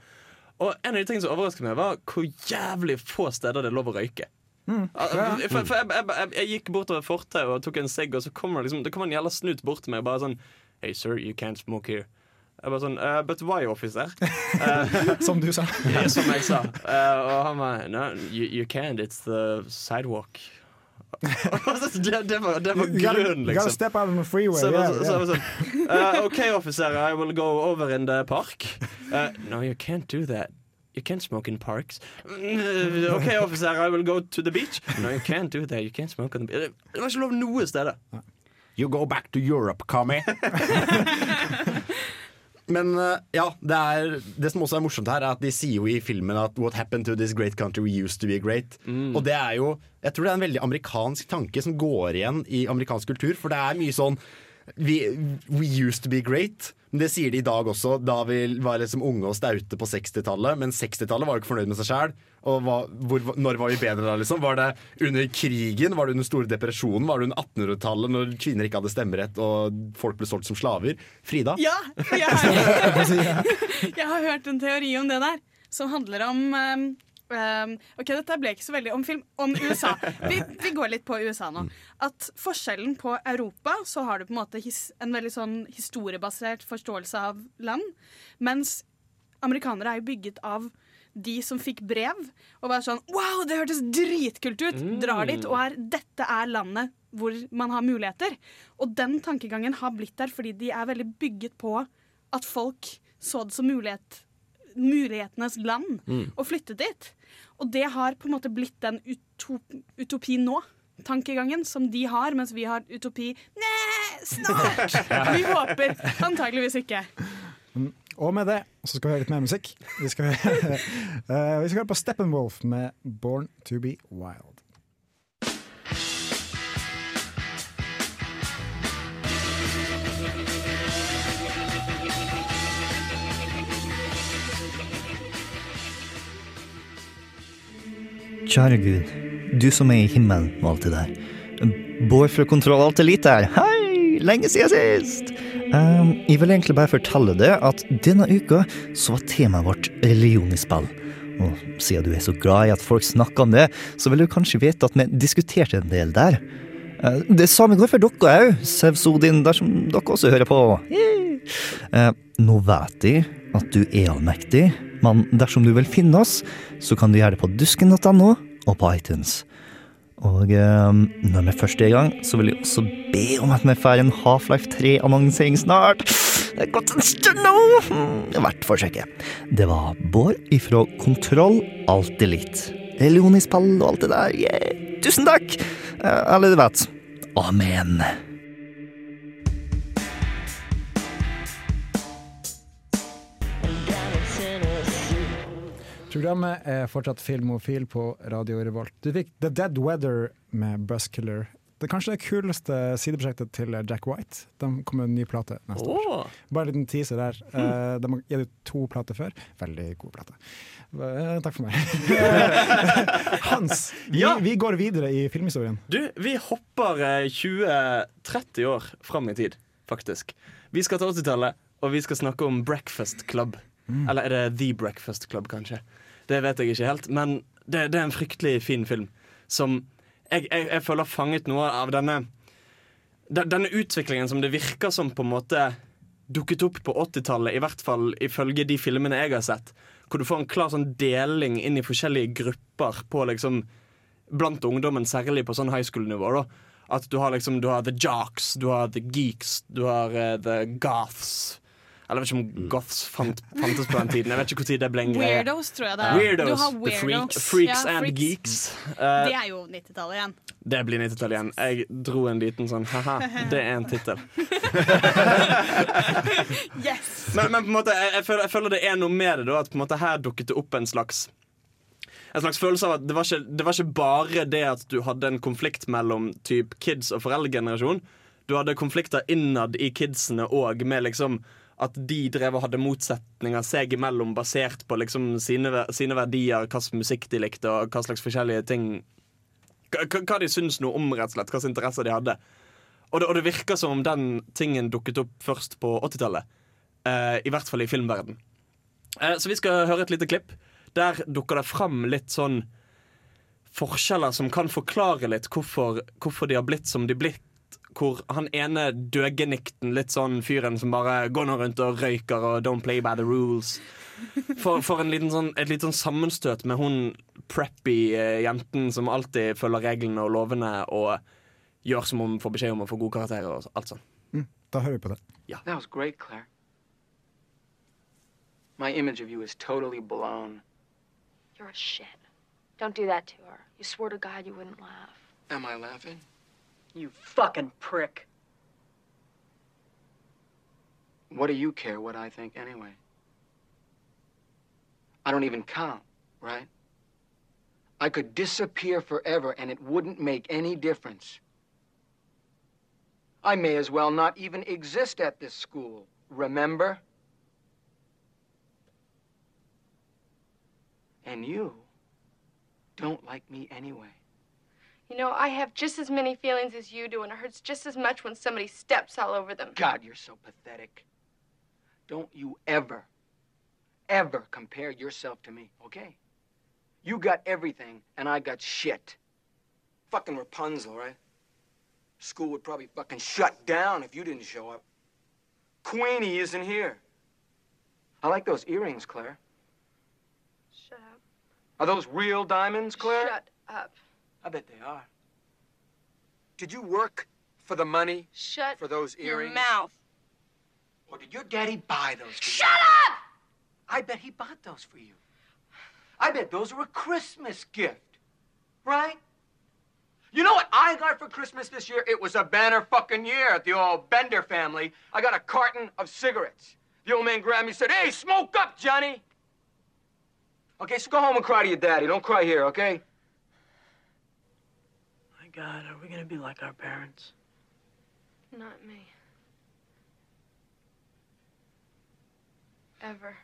Og en av de tingene som overrasket meg, var hvor jævlig få steder det er lov å røyke. Al- For, for jeg, jeg, jeg, jeg gikk bortover fortauet og tok en sigg, og så kommer det liksom Det kommer en jævla snut bort til meg og bare sånn Hey sir, you can't smoke here. Jeg bare sånn uh, But why, officer? <laughs> Eh, Som du sa. <laughs> ja, som jeg sa. Eh, og han bare No, you, you can't. It's the sidewalk. <laughs> det, det var, det var You gotta- grunnen, you gotta step out on the freeway, Så jeg var, yeah, så yeah. sånn uh, OK, officer, I will go over in the park. Uh, no, you can't do that. You can't smoke in parks. OK, officer, I will go to the beach. No, you can't do that. You can't smoke on the beach. Det var ikke lov noe steder. You go back to Europe, commie. Men eh, ja, det, er, det som også er morsomt her, er at de sier jo i filmen at What happened to this great country we used to be great. Og det er jo Jeg tror det er en veldig amerikansk tanke som går igjen i amerikansk kultur. For det er mye sånn We, we used to be great. Men det sier de i dag også, da vi var liksom unge og staute på 60-tallet. Men 60-tallet var jo ikke fornøyd med seg sjæl. Og hva, hvor, når var vi bedre da, liksom? Var det under krigen? Var det under store depresjonen? Var det under 1800-tallet, når kvinner ikke hadde stemmerett og folk ble solgt som slaver? Frida? Ja, jeg har, <laughs> jeg har hørt en teori om det der, som handler om um, Ok, dette ble ikke så veldig om film. Om USA. Vi, vi går litt på USA nå. At forskjellen på Europa, så har du på en måte his, en veldig sånn historiebasert forståelse av land. Mens amerikanere er jo bygget av de som fikk brev og var sånn Wow, det hørtes dritkult ut! Drar dit og er Dette er landet hvor man har muligheter. Og den tankegangen har blitt der fordi de er veldig bygget på at folk så det som mulighet, mulighetenes land Mm. og flyttet dit. Og det har på en måte blitt den utop, utopi nå. Tankegangen som de har, mens vi har utopi Nei, snart! <laughs> Vi håper. Antageligvis ikke. Og med det så skal vi høre litt mer musikk. Vi skal, uh, <laughs> vi skal høre på Steppenwolf med 'Born to be Wild'. Kjære Gud, du som er i himmelen og alt det der. Bård fra Kontroll Alt Elite her. Hei! Lenge siden sist! Um, jeg vil egentlig bare fortelle deg at denne uka så var temaet vårt religion i spill. Og siden du er så glad i at folk snakker om det, så vil du kanskje vite at vi diskuterte en del der. Eh, Det samme går for dere òg, Sevsodin, dersom dere også hører på. Eh, nå vet jeg at du er allmektig, men dersom du vil finne oss, så kan du gjøre det på dusken.no og på iTunes. Og eh, når vi først er i gang, så vil jeg også be om at vi får en Half-Life 3-annonsering snart. Det er gått en stund nå! Hmm, Verdt forsøket. Det var Bård ifra Kontroll Alt Litt. Leonis Pall og alt det der. Yeah. Tusen takk! Eh, Eller du vet. Amen. Programmet er fortsatt Filmofil på Radio Revolt. Du fikk The Dead Weather med Buskiller Det er kanskje det kuleste sideprosjektet til Jack White. De kommer med en ny plate neste år. Bare en liten teaser der. Eh, de har gitt ut to plater før. Veldig gode plater. Eh, takk for meg. <laughs> Hans, vi, Ja. vi går videre i filmhistorien. Du, vi hopper eh, 20-30 år fram i tid, faktisk. Vi skal til 80-tallet, og vi skal snakke om Breakfast Club. Eller er det The Breakfast Club, kanskje? Det vet jeg ikke helt. Men det, det er en fryktelig fin film som jeg, jeg, jeg føler har fanget noe av denne Denne utviklingen som det virker som på en måte dukket opp på 80-tallet, i hvert fall ifølge de filmene jeg har sett. Hvor du får en klar sånn deling inn i forskjellige grupper på liksom blant ungdommen, særlig på sånn high school-nivå. da At du har liksom Du har the jocks, du har the geeks, du har uh, the goths. Eller jeg vet ikke om goths fant, fantes på den tiden. Jeg vet ikke hvor tid det ble en greie. Weirdos, tror jeg det er. Weirdos, Du har the weirdos. freaks, freaks Ja, and freaks. geeks. Uh, Det er jo 90-tallet igjen. det blir 90-tallet igjen. Jeg dro en liten sånn ha-ha, det er en tittel. <laughs> Men, men på en måte, jeg, jeg, føler, jeg føler det er noe med det, da. At på en måte her dukket det opp en slags En slags følelse av at det var ikke, det var ikke bare det at du hadde en konflikt mellom typ kids og foreldregenerasjon. Du hadde konflikter innad i kidsene òg, med liksom at de drev og hadde motsetninger seg imellom basert på liksom sine, sine verdier, hva slags musikk de likte, og hva slags forskjellige ting hva, de syns noe om, rett og slett. Hva slags interesser de hadde. Og det, og det virker som om den tingen dukket opp først på 80-tallet. Eh, I hvert fall i filmverden. Eh, så vi skal høre et lite klipp. Der dukker det fram litt sånn forskjeller som kan forklare litt hvorfor, hvorfor de har blitt som de blitt. Hvor han ene døgenikten, litt sånn fyren som bare går nå rundt og røyker og don't play by the rules. For, for en liten sånn, et lite sånn sammenstøt med hun preppy eh, jenten som alltid følger reglene og lovene og gjør som hun får beskjed om å få gode karakterer og alt sånn. Mm, da hører vi på det. That was great, Claire. My image of you is totally blown. You're a shit. Don't do that to her. You swore to God you wouldn't laugh. Am I laughing? You fucking prick. What do you care what I think anyway? I don't even count, right? I could disappear forever and it wouldn't make any difference. I may as well not even exist at this school, remember? And you don't like me anyway. You know, I have just as many feelings as you do, and it hurts just as much when somebody steps all over them. God, you're so pathetic. Don't you ever, ever compare yourself to me, okay? You got everything, and I got shit. Fucking Rapunzel, right? School would probably fucking shut down if you didn't show up. Queenie isn't here. I like those earrings, Claire. Shut up. Are those real diamonds, Claire? Shut up. I bet they are. Did you work for the money Shut for those your mouth. Or did your daddy buy those for Shut you? up! I bet he bought those for you. I bet those were a Christmas gift, right? You know what I got for Christmas this year? It was a banner fucking year at the old Bender family. I got a carton of cigarettes. The old man grabbed me and said, Hey, smoke up, Johnny. Okay, so go home and cry to your daddy. Don't cry here, okay? God, are we gonna be like our parents? Not me. Ever.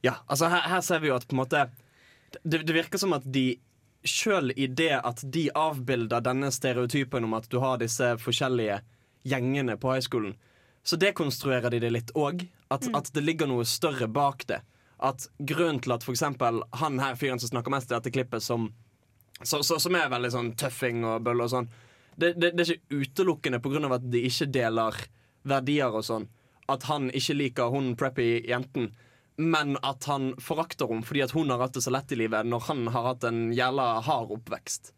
Ja, altså her, her ser vi jo at på en måte Det, det virker som at de Sjøl i det at de avbilder denne stereotypen om at du har disse forskjellige gjengene på høyskolen, så dekonstruerer de det litt òg. At, Mm. at det ligger noe større bak det. At grunnen til at eksempel han her fyren som snakker mest i dette klippet, som, så, så, som er veldig sånn tøffing og bøller og sånn, det, det, det er ikke utelukkende pga. at de ikke deler verdier og sånn. At han ikke liker hun preppy jenten. Men at han forakter henne fordi at hun har hatt det så lett i livet når han har hatt en jævla hard oppvekst.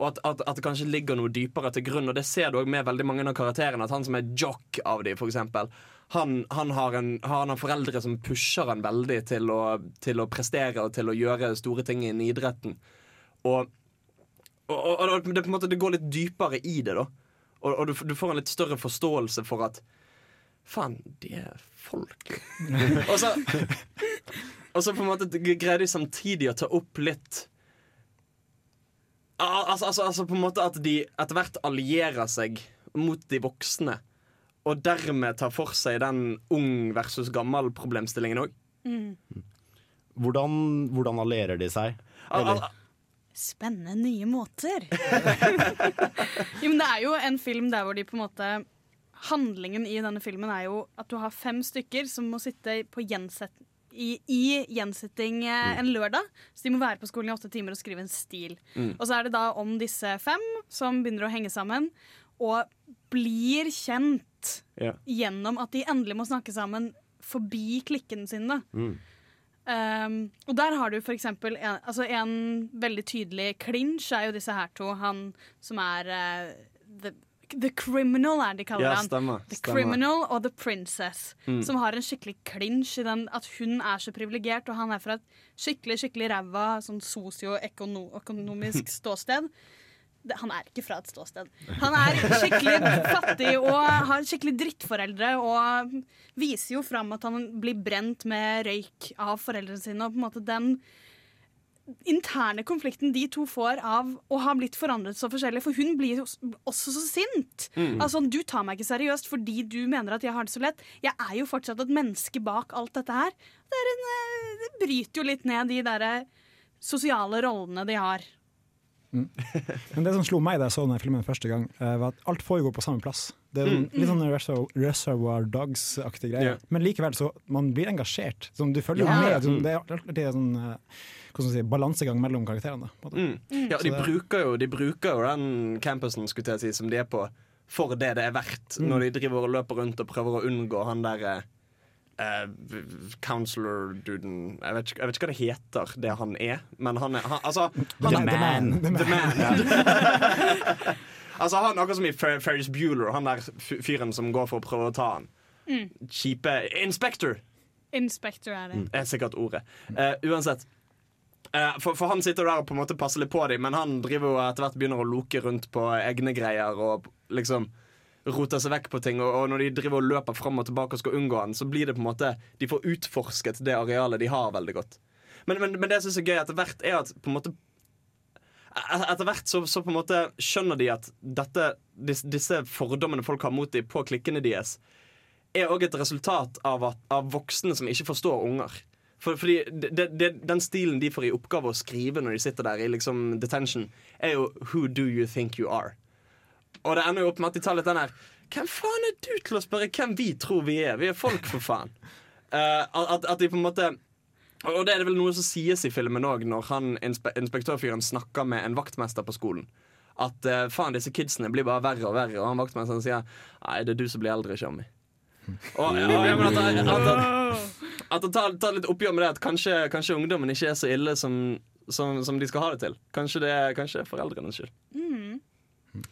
Og at, at, at det kanskje ligger noe dypere til grunn. Og det ser du også med veldig mange av karakterene. At han som er jock av dem, eksempel, han, han, har en, han har foreldre som pusher han veldig til å, til å prestere og til å gjøre store ting innen idretten. Og, og, og, og det, på en måte, det går litt dypere i det, da. Og, og du, du får en litt større forståelse for at Faen, de er folk. <laughs> og, så, og så på en måte greier de samtidig å ta opp litt Altså, altså, altså på en måte at de etter hvert allierer seg mot de voksne. Og dermed tar for seg den ung versus gammel-problemstillingen òg. Mm. Hvordan, hvordan allierer de seg? Al- Eller, al- Spennende nye måter. <laughs> jo, men det er jo en film der hvor de på en måte Handlingen i denne filmen er jo at du har fem stykker som må sitte på gjensett, i, i gjensetting eh, en lørdag. Så de må være på skolen i åtte timer og skrive en stil. Mm. Og så er det da om disse fem som begynner å henge sammen, og blir kjent yeah. gjennom at de endelig må snakke sammen forbi klikken sin. da. Mm. Um, og der har du for eksempel en, altså en veldig tydelig clinch er jo disse her to. Han som er uh, the, the Criminal, er de kaller Ja, han. The stemmer. Criminal og The Princess. Mm. Som har en skikkelig clinch i den at hun er så privilegert, og han er fra et skikkelig skikkelig ræva sånn sosioøkonomisk <laughs> ståsted. Han er ikke fra et ståsted. Han er skikkelig fattig og har skikkelig drittforeldre og viser jo fram at han blir brent med røyk av foreldrene sine. Og på en måte den interne konflikten de to får av å ha blitt forandret så forskjellig. For hun blir også så sint. Mm. Altså, Du tar meg ikke seriøst fordi du mener at jeg har det så lett. Jeg er jo fortsatt et menneske bak alt dette her. Det, er en, eh, det bryter jo litt ned de derre sosiale rollene de har. <laughs> Men det som slo meg da jeg så denne filmen første gang, eh, var at alt foregår på samme plass. Det er en, Mm. litt sånn Reservoir, Dogs-aktig greie. Yeah. Men likevel så man blir engasjert. Sånn, du følger Ja. med. Sånn, Mm. det er alltid en sånn eh, skal si, balansegang mellom karakterene. på en måte. Mm. Ja, de bruker, jo, de bruker jo den campusen skulle jeg si, som de er på, for det det er verdt. Mm. Når de driver og løper rundt og prøver å unngå han der eh, counselor-duden jeg, vet ikke- jeg vet ikke hva det heter, det han er. Men han er han, Altså, han The er Man. The man. <laughs> altså, han Akkurat som i Fer Ferris Bueller, han der fyren som går for å prøve å ta han. Mm. Kjipe Inspector! Inspector er det. er sikkert ordet. Uh, uansett. Eh, for, for han sitter der og på en måte passer litt på dem, men han driver jo etter hvert begynner å loke rundt på egne greier og liksom roter seg vekk på ting. Og, og når de driver og løper fram og tilbake og skal unngå han, så blir det på en måte De får utforsket det arealet de har, veldig godt. Men, men, men det syns er gøy etter hvert, er at på en måte Etter hvert så, så på en måte skjønner de at dette, disse, fordommene folk har mot dem på klikkene deres, er òg et resultat av, at, av voksne som ikke forstår unger. For, fordi de, de, Den stilen de får i oppgave å skrive når de sitter der i liksom detention, er jo 'Who do you think you are?' Og det ender jo opp med at de tar litt den her Hvem faen er du til å spørre hvem vi tror vi er? Vi er folk, for faen. Uh, <laughs> at, at de på en måte Og det er det vel noe som sies i filmen òg, når han inspe inspektørfyren snakker med en vaktmester på skolen. At uh, faen, disse kidsene blir bare verre og verre, og han vaktmesteren sier Nei, det er du som blir eldre, Shami. Og, ja, ja, men at, at, at, at han tar, tar litt oppgjør med det at kanskje, kanskje ungdommen ikke er så ille som, som, som de skal ha det til. Kanskje det er kanskje foreldrenes skyld.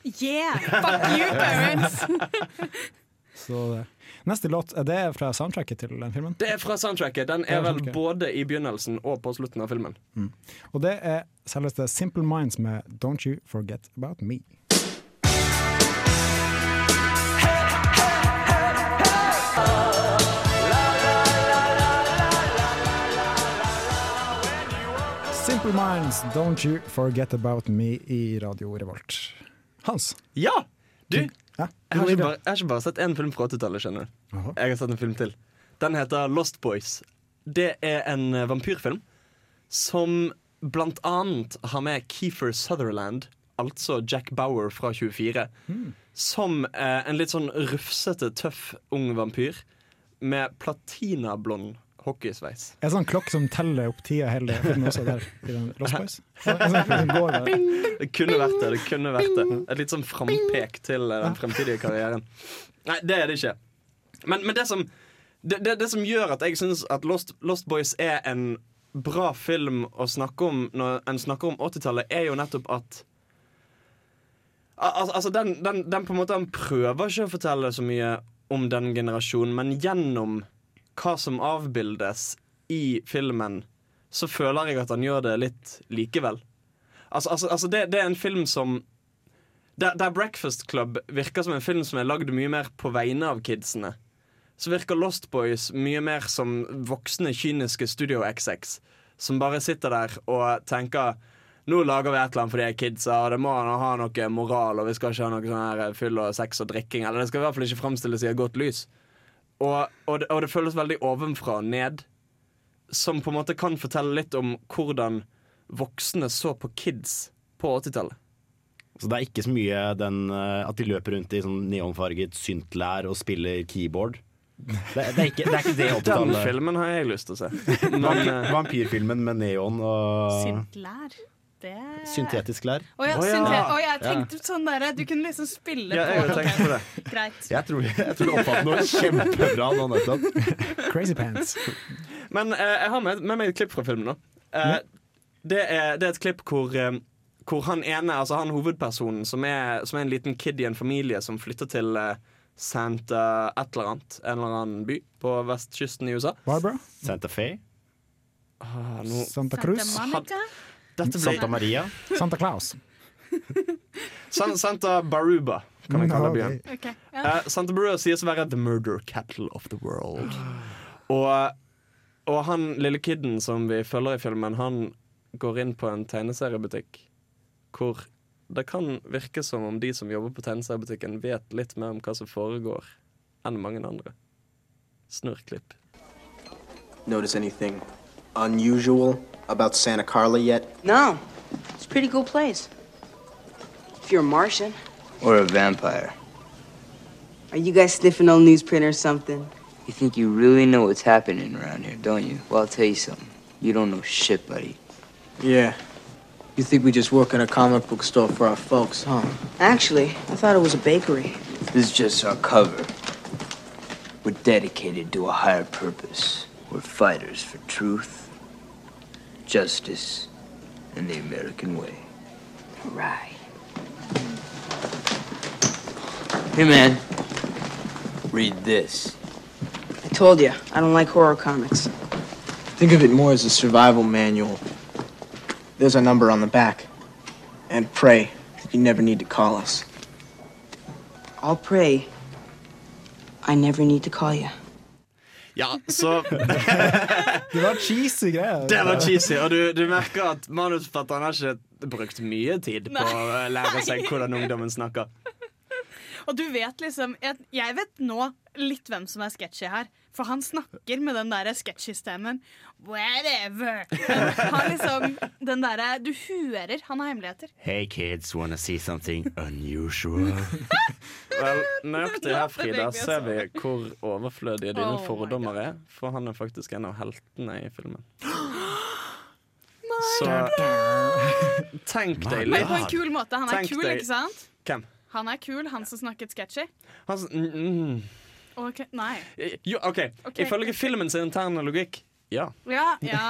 Yeah! Fuck you, parents! <laughs> Så det. Neste låt er det fra soundtracket til den filmen. Det er fra soundtracket. Den er vel både i begynnelsen og på slutten av filmen. Mm. Og det er selveste Simple Minds med Don't You Forget About Me. Simple Minds, Don't You Forget About Me i Radio Revolt. Hans. Ja! Du, jeg har ikke bare, jeg har ikke bare sett én film fra 80-tallet, skjønner du. Jeg har sett en film til. Den heter Lost Boys. Det er en eh, vampyrfilm som blant annet har med Keefer Sutherland, altså Jack Bauer fra 24, Mm. som eh, en litt sånn rufsete, tøff ung vampyr med platinablond hockeysveis. Er det sånn klokke som teller opp tida hele filmen også der i den Lost Boys? Ja, en sånn. Det kunne vært det. det kunne vært det Et litt sånn frampek til eh, den fremtidige karrieren. Nei, det er det ikke. Men, men det, som, det, det, det som gjør at jeg syns at Lost, Lost Boys er en bra film å snakke om når en snakker om 80-tallet, er jo nettopp at al- altså den, den, den på en måte Han prøver ikke å fortelle så mye om den generasjonen, men gjennom hva som avbildes i filmen, så føler jeg at han gjør det litt likevel. Altså, altså, altså det, det er en film som der, der Breakfast Club virker som en film som er lagd mye mer på vegne av kidsene, så virker Lost Boys mye mer som voksne, kyniske Studio XX, som bare sitter der og tenker nå lager vi et eller annet for de kidsa, og det må ha noe moral, og vi skal ikke ha noe sånn her fyll og sex og drikking. Eller det skal i hvert fall ikke fremstilles i et godt lys. Og, og, det, og det føles veldig ovenfra og ned, som på en måte kan fortelle litt om hvordan voksne så på kids på 80-tallet. Så det er ikke så mye den eh, at de løper rundt i sånn neonfarget syntlær og spiller keyboard. Det, det, er, ikke, det er ikke det <laughs> Den 80-tallet. filmen har jeg lyst til å se. <laughs> Men, eh, Vampyrfilmen med neon og Syntlær. Det syntetisk lær. Å ja, oh, ja. Syntet... Oh, jeg Ja. tenkte sånn derre Du kunne liksom spille Ja, jeg på har på det. <laughs> Greit. Jeg tror, jeg tror du oppfattet noe kjempebra nå nettopp. <laughs> Crazy pants. Men eh, jeg har med, med meg et klipp fra filmen. da Eh, det, er, det er et klipp hvor, eh, hvor han ene, altså han hovedpersonen, som er, som er en liten kid i en familie som flytter til eh, Santa et eller annet, en eller annen by på vestkysten i USA. Barbara? Santa Fe? Ah, no. Santa Cruz? Santa Monica? Dette blir- Santa Maria? Santa Claus? <laughs> San, Santa Baruba, kan vi Mm, kalle byen. Okay. ja. Uh, Santa Baruba sies å være the murder capital of the world. Og, og han lille kiden som vi følger i filmen, han går inn på en tegneseriebutikk hvor det kan virke som om de som jobber på tegneseriebutikken, vet litt mer om hva som foregår, enn mange andre. Snurrklipp. Notice anything unusual about Santa Carla yet? No, it's a pretty cool place. If you're a Martian, Or a vampire. are you guys sniffing old newsprint or something? You think you really know what's happening around here, don't you? Well, I'll tell you something. You don't know shit, buddy. Yeah. You think we just work in a comic book store for our folks, huh? Actually, I thought it was a bakery. This is just our cover. We're dedicated to a higher purpose. We're fighters for truth, justice, and the American way. Right. Hey, man. Read this. I told you, I don't like horror comics. Think of it more as a survival manual. There's a number on the back. And pray that you never need to call us. I'll pray. I never need to call you. Ja, så <laughs> Det var cheesy greier. Det var cheesy, og du, du merker at manusforfatteren har ikke brukt mye tid på å lære seg hvordan ungdommen snakker. Og du vet liksom Jeg, jeg vet nå litt hvem som er sketchy her. For han snakker med den der sketchy stemmen. Whatever. <laughs> Han liksom den derre Du hører han har hemmeligheter. Hey kids, wanna see something unusual? <laughs> Vel, nøyaktig her, Frida, altså. ser vi hvor overflødige dine Oh fordommer er. For han er faktisk en av heltene i filmen. <gasps> Så <laughs> tenk deg Men litt. på en kul måte. Han er Tenk kul, deg- ikke sant? Hvem? Han er kul, han som snakket sketchy. Han, s- mm, mm. Ok, Nei. Jo, OK. Okay. Ifølge filmens interne logikk, ja. Ja, ja.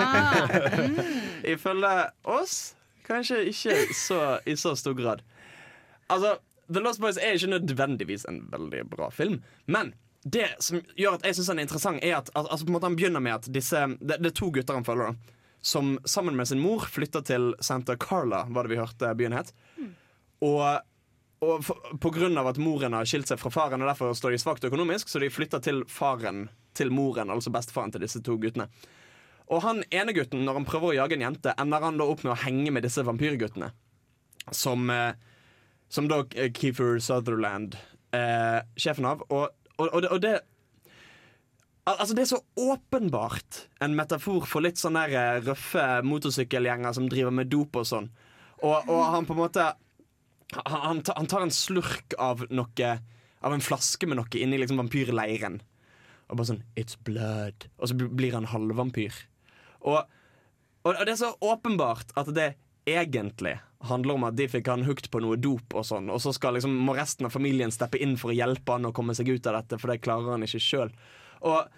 <laughs> Mm. Ifølge oss kanskje ikke så, i så stor grad. Altså, The Lost Boys er ikke nødvendigvis en veldig bra film, men det som gjør at jeg syns den er interessant, er at altså, på en måte han begynner med at disse Det, det er to gutter han følger, da. Som sammen med sin mor flytter til Santa Carla, var det vi hørte byen het. Og, og på grunn av at moren har skilt seg fra faren, og derfor står de svakt økonomisk, så de flytter til faren til moren, altså bestefaren til disse to guttene. Og han ene gutten, når han prøver å jage en jente, ender han da opp med å henge med disse vampyrguttene. Som, eh, som da eh, Keefer Sutherland, eh, sjefen av. Og, og, og det, og det Altså Det er så åpenbart en metafor for litt sånne eh, røffe motorsykkelgjenger som driver med dop og sånn. Og han på en måte han, han, tar, en slurk av noe Av en flaske med noe inni liksom vampyrleiren. Og bare sånn It's blood. Og så blir han halvvampyr. Og, og det er så åpenbart at det egentlig handler om at de fikk han hooked på noe dop, og sånn Og så skal liksom, må resten av familien steppe inn for å hjelpe han å komme seg ut av dette, for det klarer han ikke sjøl. Og,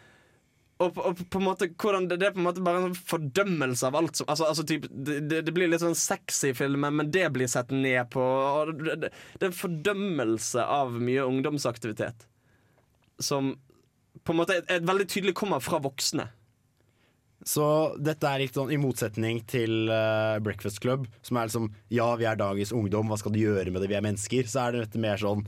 og, og på en måte det, det er på en måte bare en sånn fordømmelse av alt som altså, altså typ, det, det, blir litt sånn sexy filmer, men det blir sett ned på. Det, det, det er en fordømmelse av mye ungdomsaktivitet. Som på en måte er, er veldig tydelig kommer fra voksne. Så dette er litt sånn i motsetning til uh, Breakfast Club, som er liksom Ja, vi er dagens ungdom, hva skal du gjøre med det, vi er mennesker? Så er det dette mer sånn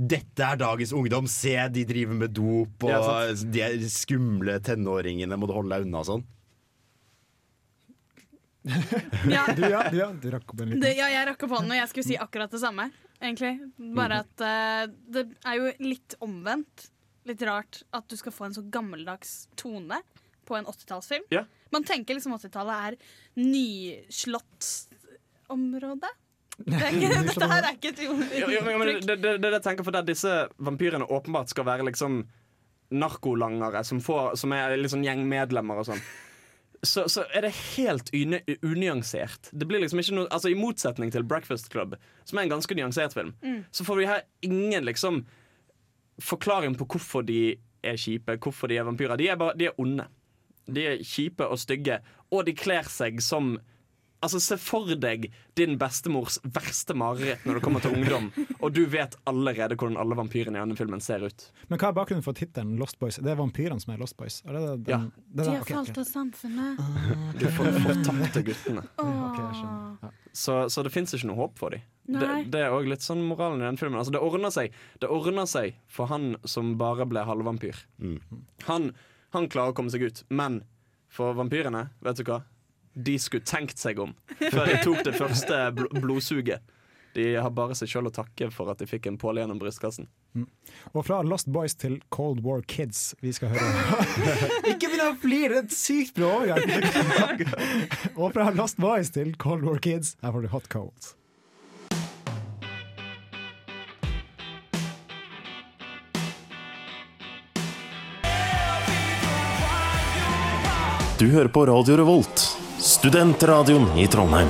Dette er dagens ungdom, se, de driver med dop, og Ja, de er skumle tenåringene, må du holde deg unna og sånn. <laughs> Ja. Du, ja, du, ja, du rakk opp en liten Det, ja, jeg rakk opp hånden, og jeg skulle si akkurat det samme. Egentlig. Bare at uh, det er jo litt omvendt. Litt rart at du skal få en så gammeldags tone på en 80-tallsfilm. Ja. Man tenker liksom 80-tallet er nyslåttsområde. Det er ikke, <laughs> dette her er ikke et uttrykk. det, det, det, det jeg tenker for der disse vampyrene åpenbart skal være liksom narkolangere som, får, som er liksom gjengmedlemmer og sånn. Så, så er det helt unyansert. Det blir liksom ikke noe Altså I motsetning til Breakfast Club, som er en ganske nyansert film, Mm. så får vi her ingen liksom forklaring på hvorfor de er kjipe, hvorfor de er vampyrer. De er, bare, de er onde. De er kjipe og stygge, og de kler seg som Altså Se for deg din bestemors verste mareritt når det kommer til ungdom, <laughs> og du vet allerede hvordan alle vampyrene i denne filmen ser ut. Men hva er bakgrunnen for tittelen Lost Boys? Det er vampyrene som er Lost Boys? Er det det, den, Ja. Den, De har okay, falt av sansene. Du får fortapte guttene. <laughs> Okay. Ja. Så, så det fins ikke noe håp for dem. Det, det er òg litt sånn moralen i den filmen. Altså, det, ordner seg, det ordner seg for han som bare ble halvvampyr. Han, han klarer å komme seg ut, men for vampyrene, vet du hva? De skulle tenkt seg om før de tok det første bl blodsuget. De har bare seg sjøl å takke for at de fikk en påle gjennom brystkassen. Og fra Lost Boys til Cold War Kids vi skal høre <laughs> Ikke begynn å flire! Det er et sykt bra overgang! <laughs> Og fra Lost Boys til Cold War Kids, her får du Hot Cold. Du hører på Radio Revolt, studentradioen i Trondheim.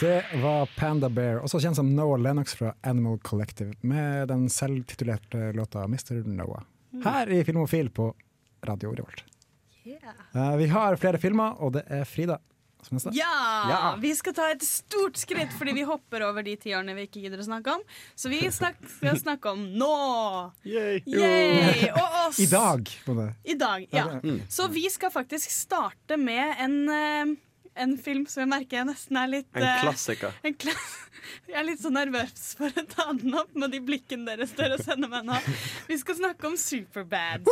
Det var Panda Bear, også kjent som Noah Lennox fra Animal Collective, med den selvtitulerte låta Mr. Noah. Her i Filmofil på Radio Revolt. Eh, vi har flere filmer, og det er Frida neste. Ja! Ja. Vi skal ta et stort skritt fordi vi hopper over de tiårene vi ikke gidder å snakke om. Så vi snak skal snakke om nå! Yay! Og oss! <laughs> I dag. På det. I dag, ja. Mm. Så vi skal faktisk starte med en, eh, en film som jeg merker jeg nesten er litt En eh, klassiker. <laughs> en klass jeg er litt så nervøs for å ta den opp med de blikkene deres dere sender meg nå. Vi skal snakke om Superbad.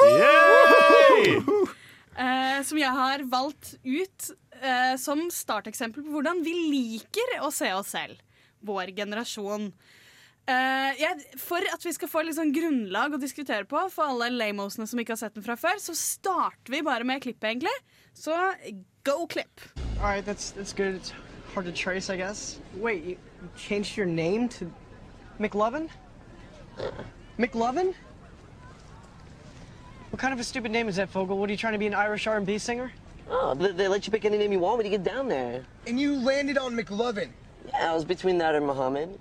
Uh, som jeg har valgt ut eh, som starteksempel på hvordan vi liker å se oss selv. Vår generasjon. Uh, jeg, for at vi skal få sånn grunnlag å diskutere på for alle lamosene som ikke har sett den fra før, så starter vi bare med klippet, egentlig. Så go. All right, that's good. It's hard to trace, I guess. Wait, you changed your name to McLovin? McLovin? What kind of a stupid name is that, Fogel? What are you trying to be an Irish R&B singer? Oh, they, they let you pick any name you want when you get down there. And you landed on McLovin. Yeah, I was between that and Muhammad.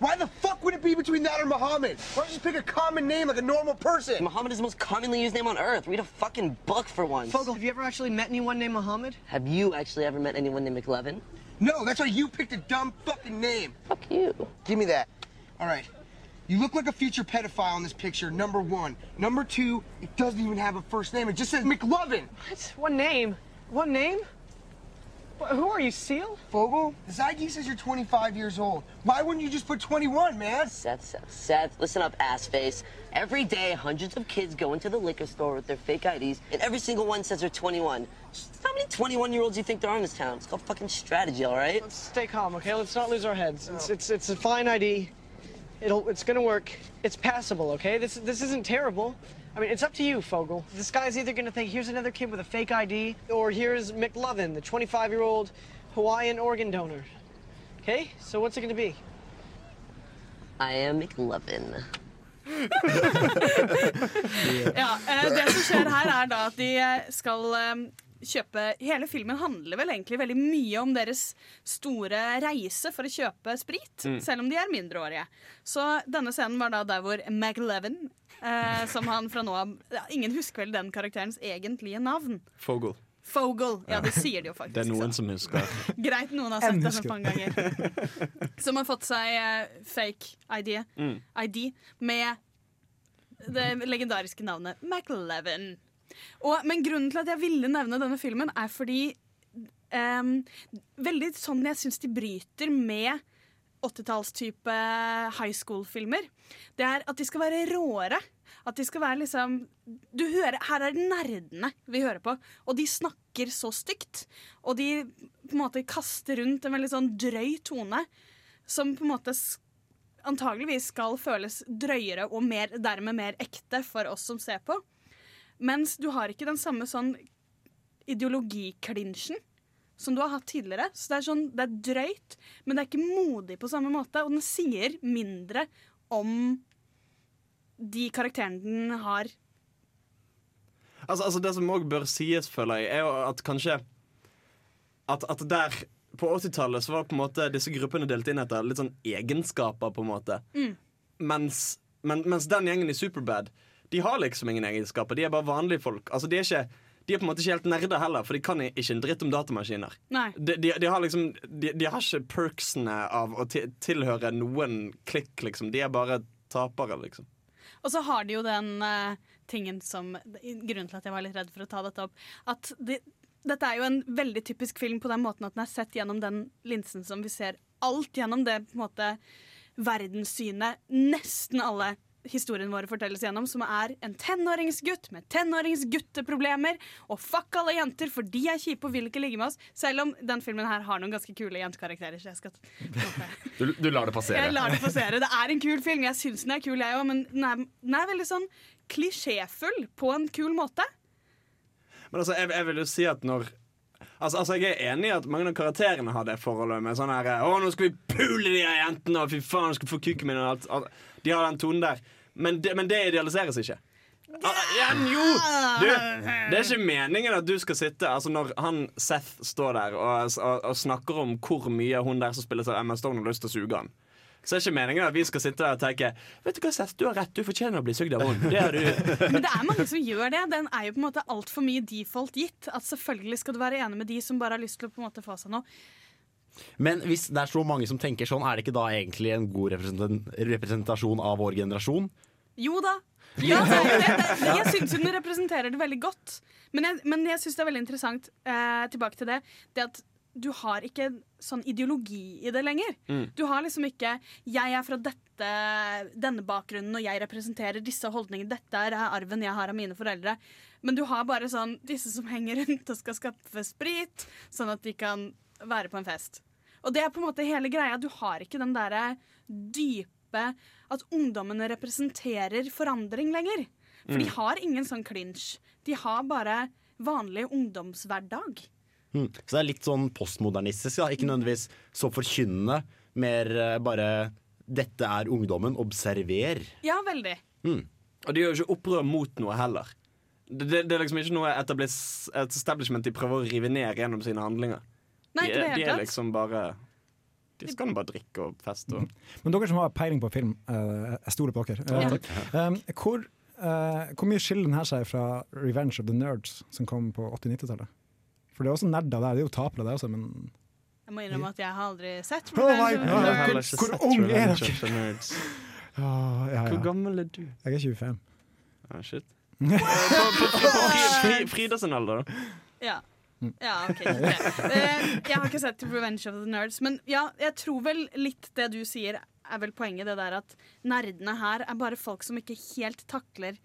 Why the fuck would it be between that or Muhammad? Why don't you just pick a common name like a normal person? Muhammad is the most commonly used name on earth. Read a fucking book for once. Fogel, have you ever actually met anyone named Muhammad? Have you actually ever met anyone named McLevin? No, that's why you picked a dumb fucking name. Fuck you. Give me that. All right. You look like a future pedophile in this picture, number one. Number two, it doesn't even have a first name. It just says McLovin. What? One name? One name? Wh- Who are you, Seal? Fogel, this ID says you're 25 years old. Why wouldn't you just put 21, man? Seth, Seth, Seth, listen up, ass face. Every day, hundreds of kids go into the liquor store with their fake IDs, and every single one says they're 21. Just how many 21 year olds do you think there are in this town? It's called fucking strategy, all right? Let's stay calm, okay? Let's not lose our heads. It's, it's, it's a fine ID. It'll, it's gonna work. It's passable, okay? This, this isn't terrible. I mean, it's up to you, Fogel. This guy's either gonna think, here's another kid with a fake ID, or here's McLovin, the 25-year-old Hawaiian organ donor. Okay? So what's it gonna be? I am McLovin. <laughs> Ja, eh, det som skjer her er da at de skal eh, kjøpe Hele filmen handler vel egentlig veldig mye om deres store reise for å kjøpe sprit, Mm. selv om de er mindreårige. Så denne scenen var da der hvor McLevin, eh, som han fra nå av ja, Ingen husker vel den karakterens egentlige navn. Fogel. Fogel. Ja, det sier de jo faktisk. Det er noen som husker. <laughs> Greit, noen har sett det mange ganger. <laughs> Som har fått seg eh, fake ID, Mm. ID med det legendariske navnet McLevin. Og, men grunnen til at jeg ville nevne denne filmen, er fordi um, veldig sånn jeg syns de bryter med 80-tallstype high school-filmer. Det er at de skal være råere. At de skal være liksom Du hører, Her er det nerdene vi hører på, og de snakker så stygt. Og de på en måte kaster rundt en veldig sånn drøy tone som på en måte antageligvis skal føles drøyere og mer, dermed mer ekte for oss som ser på. Mens du har ikke den samme sånn ideologiklinsjen som du har hatt tidligere. Så det er, sånn, det er drøyt, men det er ikke modig på samme måte. Og den sier mindre om de karakterene den har. Altså, altså Det som òg bør sies, føler jeg, er jo at kanskje At, at der på 80-tallet var på en måte disse gruppene delt inn etter litt sånn egenskaper, på en måte. Mm. Mens, men, mens den gjengen i Superbad, de har liksom ingen egenskaper. De er bare vanlige folk. Altså De er ikke de er på en måte ikke helt nerder heller, for de kan ikke en dritt om datamaskiner. De, de, de har liksom de, har ikke perksene av å tilhøre noen klikk, liksom. De er bare tapere, liksom. Og så har de jo den uh, tingen som Grunnen til at jeg var litt redd for å ta dette opp. At de, dette er jo en veldig typisk film på den måten at den er sett gjennom den linsen som vi ser alt gjennom det på en måte verdenssynet nesten alle historiene våre fortelles gjennom, som er en tenåringsgutt med tenåringsgutteproblemer. Og fuck alle jenter, for de er kjipe og vil ikke ligge med oss. Selv om den filmen her har noen ganske kule jentekarakterer. Så jeg skal Du, du lar det passere. jeg lar det passere. Det er en kul film. Jeg syns den er kul, jeg òg, men den er, den er veldig sånn klisjéfull på en kul måte. Men altså, jeg, jeg vil jo si at når Altså, altså Jeg er enig i at mange av karakterene har det forholdet med sånn her Å, nå skal vi pule de her jentene, og fy faen, skal få kuken min og alt. alt. De har den tonen der. Men det, men det idealiseres ikke. Ah, Ja, jo! Du, det er ikke meningen at du skal sitte Altså Når han Seth står der og, og, og snakker om hvor mye hun der som spiller seg MS Stone har lyst til å suge han, så er det ikke meningen at vi skal sitte der og tenke Vet du hva, Seth, du har rett, du fortjener å bli sugd av henne. Det har du. <laughs> Men det er mange som gjør det. Den er jo på en måte altfor mye default gitt. At selvfølgelig skal du være enig med de som bare har lyst til å på en måte få seg noe. Men hvis det er så mange som tenker sånn, er det ikke da egentlig en god representasjon av vår generasjon? Jo da. Ja, det er jo det. Det- Jeg syns hun representerer det veldig godt. Men jeg, men jeg syns det er veldig interessant, eh, tilbake til det, det at du har ikke sånn ideologi i det lenger. Mm. Du har liksom ikke 'jeg er fra dette, denne bakgrunnen, og jeg representerer disse holdningene'. 'Dette er arven jeg har av mine foreldre'. Men du har bare sånn disse som henger rundt og skal skaffe sprit, sånn at de kan være på en fest. Og det er på en måte hele greia. Du har ikke den derre dype At ungdommene representerer forandring lenger. For de Mm. har ingen sånn clinch. De har bare vanlig ungdomshverdag. Mm. Så det er litt sånn postmodernistisk, da. ikke nødvendigvis så forkynnende. Mer eh, bare 'dette er ungdommen, observer'. Ja, veldig. Mm. Og de gjør jo ikke opprør mot noe heller. Det, det, det er liksom ikke noe etablis, et establishment de prøver å rive ned gjennom sine handlinger. Nei, de, er, de er liksom bare De skal nå bare drikke og feste og Men dere som har peiling på film, eh, jeg stoler på dere. Eh, Ja. takk. Um, hvor, eh, hvor mye skiller den her seg fra 'Revenge of the Nerds', som kom på 80-90-tallet? For det er også nerder der. Det er jo tapere, det også, men Jeg må innrømme at jeg har aldri sett Oh Revenge of the Nerds. Hvor ung er dere? Ja, ja. Hvor gammel er du? Jeg er 25. Ah, shit. På, på, på, på Fri- Fri- Frida sin alder, da. Ja. Ja, ok. Eh, jeg har ikke sett Revenge of the Nerds, men ja, jeg tror vel litt det du sier er vel poenget, det der at nerdene her er bare folk som ikke helt takler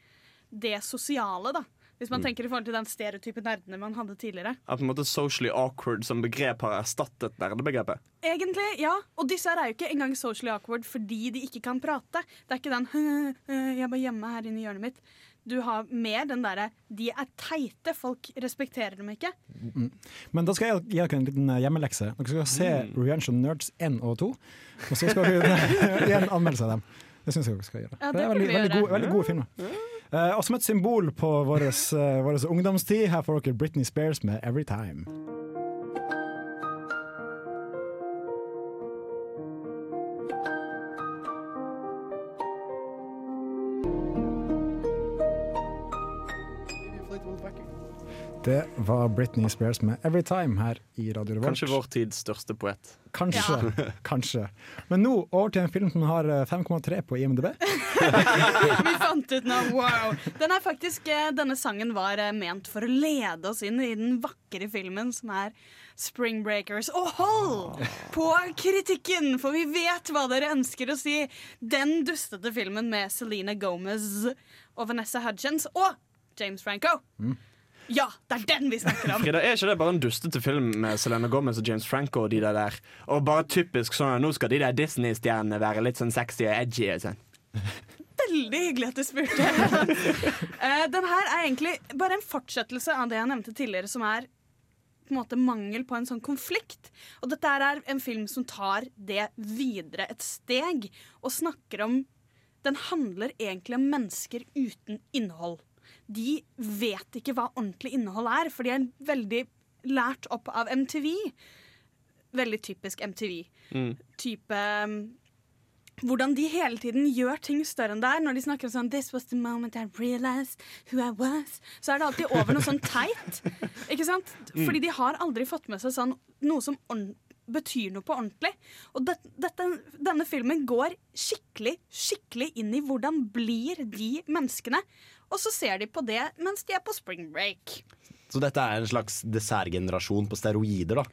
det sosiale, da. Hvis man Mm. tenker i forhold til den stereotype nerdene man hadde tidligere. At på en måte socially awkward som begrep har erstattet nerdebegrepet. Egentlig, ja. Og disse her er jo ikke engang socially awkward fordi de ikke kan prate. Det er ikke den <laughs> «Øh, 'jeg er bare hjemme her inne i hjørnet mitt'. Du har mer den derre 'de er teite', folk respekterer dem ikke. Mm. Men da skal jeg gi dere en liten eh, hjemmelekse. Dere skal se Mm. Revenge Nerds 1 og 2, og så skal dere gi en anmeldelse av dem. Det syns jeg dere skal gjøre. Ja, det, det er veldig, vi veldig, gode, veldig gode filmer. Eh, og som et symbol på vår uh, ungdomstid, her får dere Britney Spears med 'Every Time'. Det var Britney Spears med 'Every Time' her i Radio Revolt. Kanskje vår tids største poet. Kanskje. kanskje. Men nå over til en film som har eh, 5,3 på IMDb. <laughs> Vi fant ut nå, wow! Den er faktisk, eh, denne sangen var eh, ment for å lede oss inn i den vakre filmen som er Spring Breakers. Og hold på kritikken, for vi vet hva dere ønsker å si. Den dustete filmen med Selena Gomez og Vanessa Hudgens og James Franco. Ja, det er den vi snakker om. Frida, Er ikke det bare en dustete film med Selena Gomez og James Franco og de der der? Og bare typisk sånn at nå skal de der Disney-stjernene være litt sånn sexy og edgy og sånn. Veldig hyggelig at du spurte. uh, <laughs> den her er egentlig bare en fortsettelse av det jeg nevnte tidligere, som er på en måte mangel på en sånn konflikt. Og dette her er en film som tar det videre et steg, og snakker om Den handler egentlig om mennesker uten innhold. De vet ikke hva ordentlig innhold er, for de er veldig lært opp av MTV. Veldig typisk MTV. Mm. Type um, hvordan de hele tiden gjør ting større enn det er. Når de snakker om sånn This was the moment I realized who I was. Så er det alltid over noe sånn teit. <laughs> Ikke sant? Mm. Fordi de har aldri fått med seg sånn noe som betyr noe på ordentlig. Og det, dette, denne filmen går skikkelig, skikkelig inn i hvordan blir de menneskene. Og så ser de på det mens de er på spring break. Så dette er en slags dessertgenerasjon på steroider, da.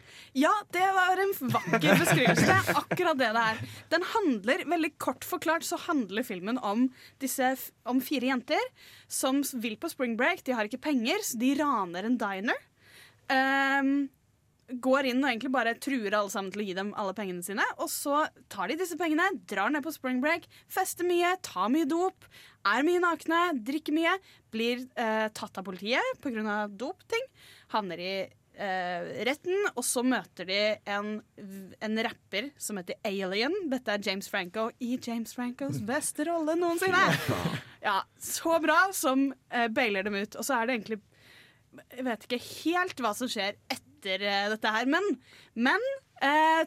Ja, det var en vakker beskrivelse. Det er akkurat det det er. Den handler, veldig kort forklart, så handler filmen om, disse, om fire jenter som vil på spring break. De har ikke penger, så de raner en diner. Ehm, går inn og egentlig bare truer alle sammen til å gi dem alle pengene sine. Og så tar de disse pengene, drar ned på spring break, fester mye, tar mye dop, er mye nakne, drikker mye, blir eh, tatt av politiet pga. dopting, havner i eh, retten, og så møter de en, en rapper som heter Alien. Dette er James Franco i James Francos beste rolle noensinne. <laughs> Ja, Så bra som eh, bailer dem ut. Og så er det egentlig Jeg vet ikke helt hva som skjer etter eh, dette her, men, men eh,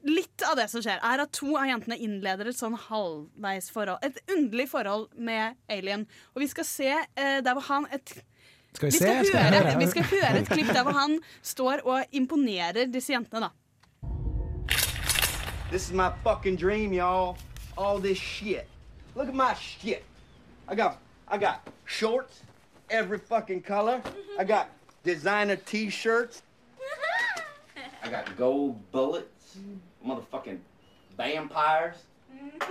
Litt av det som skjer, er at to av jentene innleder et sånn halvveis forhold. Et underlig forhold med Alien. Og vi skal se eh, der hvor han et Skal vi vi skal, se? høre, høre? vi skal høre et klipp der hvor han står og imponerer disse jentene, da. This is my fucking dream, y'all. All this shit. Look at my shit. I got I got shorts, every fucking color. I got designer t-shirts. <laughs> I got gold bullets, motherfucking vampires.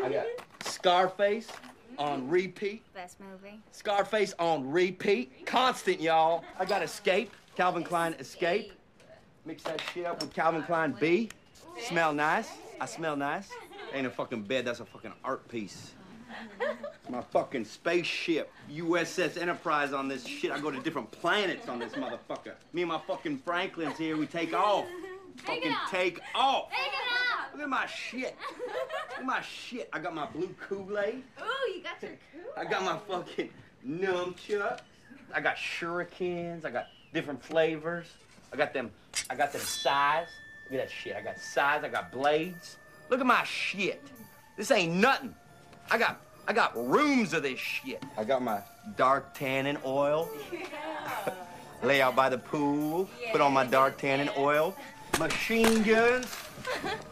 I got Scarface on repeat. Best movie. Scarface on repeat. Constant, y'all. I got Escape, Calvin Klein Escape. Mix that shit up with Calvin Klein B. Smell nice. I smell nice. Ain't a fucking bed, that's a fucking art piece. <laughs> My fucking spaceship, USS Enterprise on this shit. I go to different planets on this motherfucker. Me and my fucking Franklins here, we take <laughs> off. fucking take off. Look at my shit. Look at my shit. I got my blue Kool-Aid. Ooh, you got your Kool-Aid. I got my fucking nunchucks. I got shurikens. I got different flavors. I got them. I got them size. Look at that shit. I got size. I got blades. Look at my shit. This ain't nothing. I got. I got rooms of this shit. I got my dark tanning oil. Lay out by the pool. Put on my dark tannin oil. Machine guns.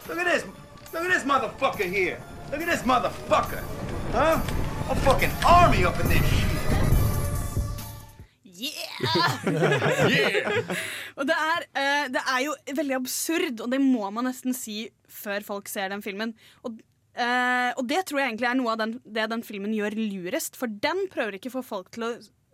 Look at this. Look at this motherfucker here. Look at this motherfucker. Huh? A fucking army up in this shit. Yeah! <laughs> yeah! Og det er, eh, det er jo veldig absurd, og det må man nesten si før folk ser den filmen. Og, eh, og det tror jeg egentlig er noe av den, det den filmen gjør lurest. For den prøver ikke å få folk, til å,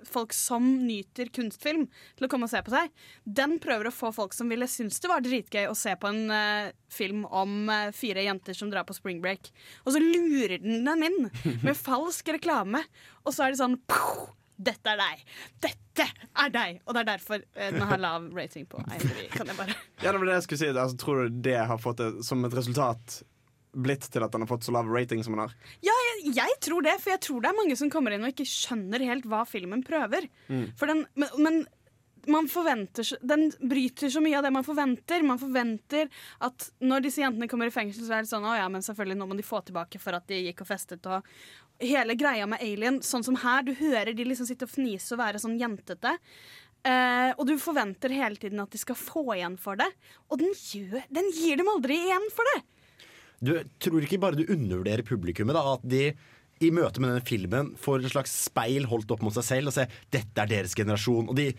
folk som nyter kunstfilm, til å komme og se på seg. Den prøver å få folk som ville synes det var dritgøy å se på en uh, film om uh, fire jenter som drar på spring break. Og så lurer den dem inn med <laughs> falsk reklame, og så er det sånn pow, dette er deg! Dette er deg! Og det er derfor uh, den har lav rating på IMDb. Kan jeg bare Ja, det var det jeg skulle si. Altså, tror du det har fått det som et resultat blitt til at den har fått så lav rating som den har? Ja, jeg, jeg tror det, for jeg tror det er mange som kommer inn og ikke skjønner helt hva filmen prøver. Mm. Den, men, men man forventer Den bryter så mye av det man forventer. Man forventer at når disse jentene kommer i fengsel, så er det sånn Å ja, men selvfølgelig, nå må de få tilbake for at de gikk og festet og Hele greia med Alien, sånn som her, du hører de liksom sitte og fnise og være sånn jentete. Eh, og du forventer hele tiden at de skal få igjen for det. Og den, gjør, den gir dem aldri igjen for det. Du tror ikke bare du undervurderer publikummet, da, at de i møte med denne filmen får et slags speil holdt opp mot seg selv og ser dette er deres generasjon. Og de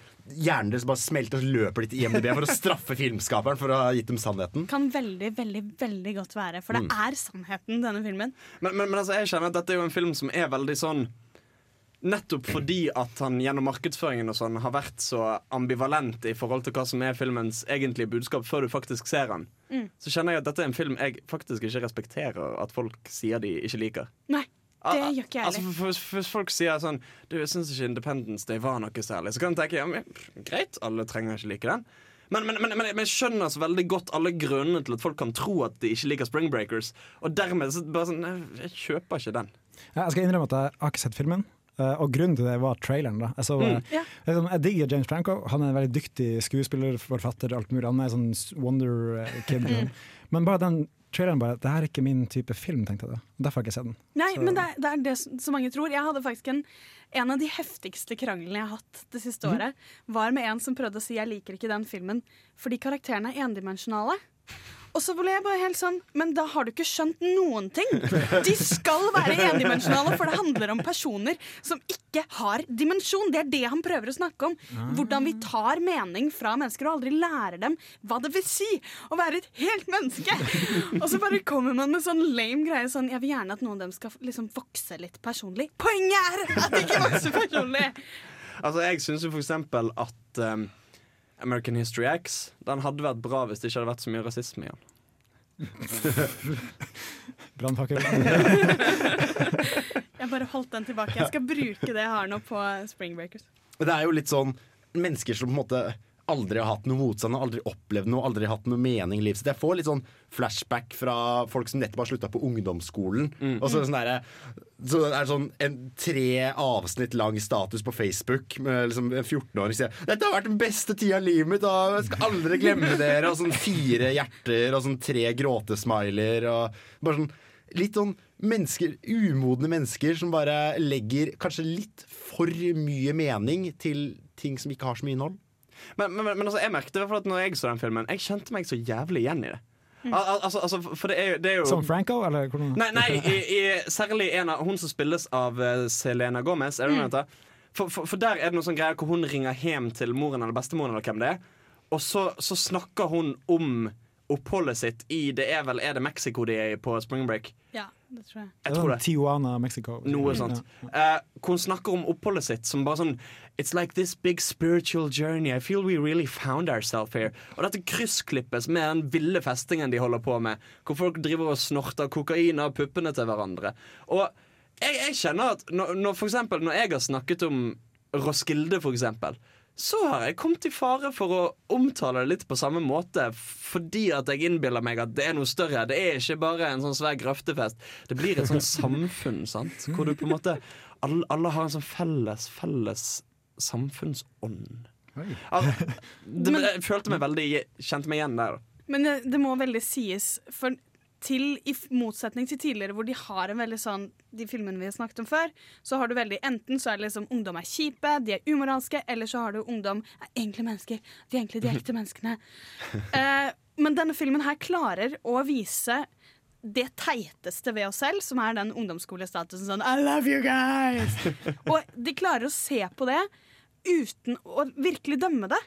hjernen deres bare smelter og løper litt i MDB for å straffe filmskaperen for å ha gitt dem sannheten. Kan veldig, veldig, veldig godt være. For det Mm. er sannheten, denne filmen. Men, men, men altså, jeg kjenner at dette er jo en film som er veldig sånn Nettopp fordi at han gjennom markedsføringen og sånn har vært så ambivalent i forhold til hva som er filmens egentlige budskap før du faktisk ser han, Mm. så kjenner jeg at dette er en film jeg faktisk ikke respekterer at folk sier de ikke liker. Nei, det gjør ikke jeg Altså, heller. for- Hvis folk sier sånn Du, jeg syns ikke Independence Day var noe særlig, så kan jeg tenke ja, men, greit, alle trenger ikke like den. Men, men, men, men, men jeg skjønner så veldig godt alle grunnene til at folk kan tro at de ikke liker Spring Breakers. Og dermed så bare sånn nei, Jeg kjøper ikke den. Jeg skal innrømme at jeg har ikke sett filmen. Eh, og grunnen til det var traileren. da Jeg, så, Mm. eh, jeg, jeg digger James Franco. Han er en veldig dyktig skuespiller, forfatter, alt mulig. Han er sånn wonder eh, kid. Mm. <laughs> Men bare den traileren bare Det her er ikke min type film, tenkte jeg da. Derfor har jeg ikke sett den. Nei, Så- men det er, det er det som så mange tror. Jeg hadde faktisk en, en av de heftigste kranglene jeg har hatt det siste Mhm. året, var med en som prøvde å si jeg liker ikke den filmen fordi karakterene er endimensjonale. Og så ble jeg bare helt sånn Men da har du ikke skjønt noen ting! De skal være endimensjonale, for det handler om personer som ikke har dimensjon. Det er det han prøver å snakke om. Hvordan vi tar mening fra mennesker og aldri lærer dem hva det vil si å være et helt menneske. Og så bare kommer man med sånn lame greie sånn Jeg vil gjerne at noen av dem skal liksom vokse litt personlig. Poenget er at de ikke vokser personlig! Altså, Jeg syns jo for eksempel at um, American History X Den hadde vært bra hvis det ikke hadde vært så mye rasisme i den. <laughs> Brannfakkel. <laughs> Jeg bare holdt den tilbake. Jeg skal bruke det jeg har nå på Spring Breakers. Det er jo litt sånn mennesker som på en måte aldri har hatt noe motstand, aldri opplevd noe, aldri hatt noe mening i livet sitt. Jeg får litt sånn flashback fra folk som nettopp har slutta på ungdomsskolen. Og så, sånn der, så det er sånn en tre avsnitt lang status på Facebook med liksom en 14-åring sier 'Dette har vært den beste tida i livet mitt, og jeg skal aldri glemme dere', og sånn fire hjerter og sånn tre gråtesmiler og bare sånn Litt sånn mennesker, umodne mennesker som bare legger kanskje litt for mye mening til ting som ikke har så mye innhold. Men, men, men altså, jeg hvert fall at når jeg så den filmen, jeg kjente meg så jævlig igjen i det. Al al altså, altså, for det er, det er jo Som Franco, eller hvordan? Nei, nei i, i, særlig en av hun som spilles av uh, Selena Gomez. Er det Mm. Noe? For, for, for der er det noen sånn greier hvor hun ringer hjem til moren eller bestemoren, eller hvem det er. Og så, så snakker hun om oppholdet sitt i Det er vel er det Mexico de er i på spring break? Ja, det tror jeg. Jeg tror det. Tijuana, Mexico. Noe sånt. Eh, hvor hun snakker om oppholdet sitt som bare sånn It's like this big spiritual journey. I feel we really found ourselves here. Og dette kryssklippes med den ville festingen de holder på med. Hvor folk driver og snorter kokain av puppene til hverandre. Og jeg, jeg kjenner at når, når, for eksempel, når jeg har snakket om Roskilde, for eksempel, så har jeg kommet i fare for å omtale det litt på samme måte, fordi at jeg innbiller meg at det er noe større. Det er ikke bare en sånn svær grøftefest. Det blir et sånn samfunn, sant? hvor du på en måte alle, alle har en sånn felles, felles samfunnsånd. Al- <laughs> det, jeg følte meg veldig Kjente meg igjen der. Men det, det må veldig sies, for til, i motsetning til tidligere, hvor de har en veldig sånn De filmene vi har snakket om før, så har du veldig Enten så er det liksom ungdom er kjipe, de er umoralske, eller så har du ungdom er egentlig mennesker. De er egentlig de ekte <laughs> menneskene. Eh, men denne filmen her klarer å vise det teiteste ved oss selv, som er den ungdomsskolestatusen sånn I love you guys! <laughs> Og de klarer å se på det uten å virkelig dømme det.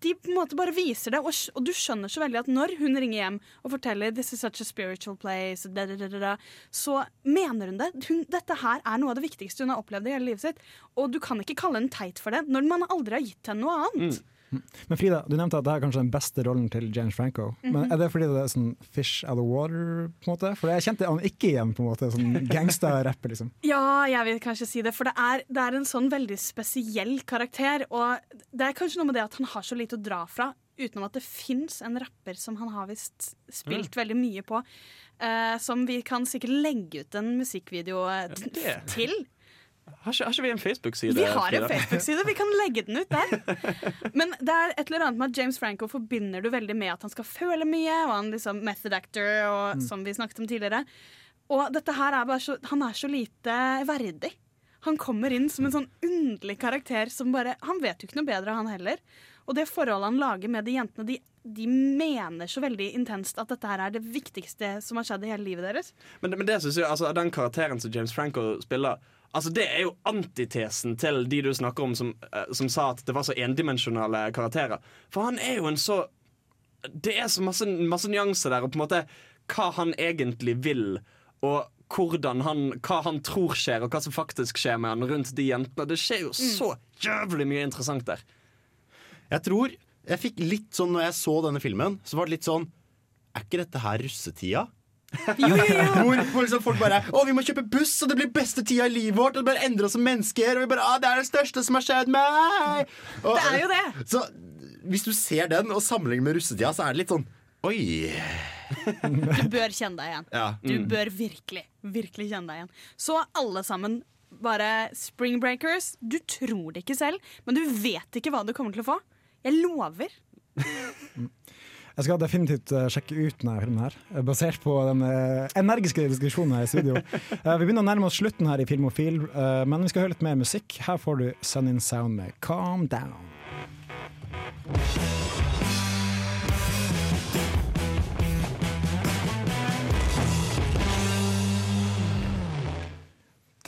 De på en måte bare viser det, og, og du skjønner så veldig at når hun ringer hjem og forteller This is such a spiritual place, da, da, da, så mener hun det. Hun, dette her er noe av det viktigste hun har opplevd i hele livet sitt. Og du kan ikke kalle henne teit for det når man aldri har gitt henne noe annet. Men Frida, du nevnte at det er kanskje den beste rollen til James Franco. Men Mhm. Er det fordi det er sånn fish out of water? på en måte? For jeg kjente han ikke igjen på en måte, sånn <laughs> gangsta-rapper. liksom. Ja, jeg vil kanskje si det, for det er, det er en sånn veldig spesiell karakter. Og det er kanskje noe med det at han har så lite å dra fra, utenom at det fins en rapper som han har visst spilt veldig mye på, Uh, som vi kan sikkert legge ut en musikkvideo eh, t- til. Har ikke, har ikke vi en Facebook-side? Vi har en Facebook-side, vi kan legge den ut der. <laughs> Men det er et eller annet med at James Franco forbinder du veldig med at han skal føle mye, og han liksom method actor, og, Mm. som vi snakket om tidligere. Og dette her er bare så, han er så lite verdig. Han kommer inn som en sånn underlig karakter som bare Han vet jo ikke noe bedre, han heller. Og det forholdet han lager med de jentene, de, de mener så veldig intenst at dette her er det viktigste som har skjedd i hele livet deres. Men, men det synes jeg, altså, den karakteren som James Franco spiller Altså Det er jo antitesen til de du snakker om som, eh, som sa at det var så endimensjonale karakterer. For han er jo en så Det er så masse, masse nyanser der, og på en måte hva han egentlig vil, og hvordan han, hva han tror skjer, og hva som faktisk skjer med han rundt de jentene. Det skjer jo så jævlig mye interessant der. Jeg tror jeg fikk litt sånn Når jeg så denne filmen, så var det litt sånn Er ikke dette her russetida? Hvor, hvor liksom folk bare Å, vi må kjøpe buss, og det blir beste tida i livet vårt. Og det bare endrer oss som mennesker. Og vi bare, å, det er det største som har skjedd meg! Og, Det er jo det. Så hvis du ser den og sammenligner med russetida, så er det litt sånn Oi. Du bør kjenne deg igjen. Ja. Du Mm. bør virkelig, virkelig kjenne deg igjen. Så alle sammen bare Spring Breakers. Du tror det ikke selv, men du vet ikke hva du kommer til å få. Jeg lover. Jeg skal definitivt eh, sjekke ut denne filmen her, eh, basert på den eh, energiske diskusjonen her i studio. <laughs> Vi begynner å nærme oss slutten her i Filmofil, men vi skal høre litt mer musikk. Her får du Sun in Sound med Calm Down.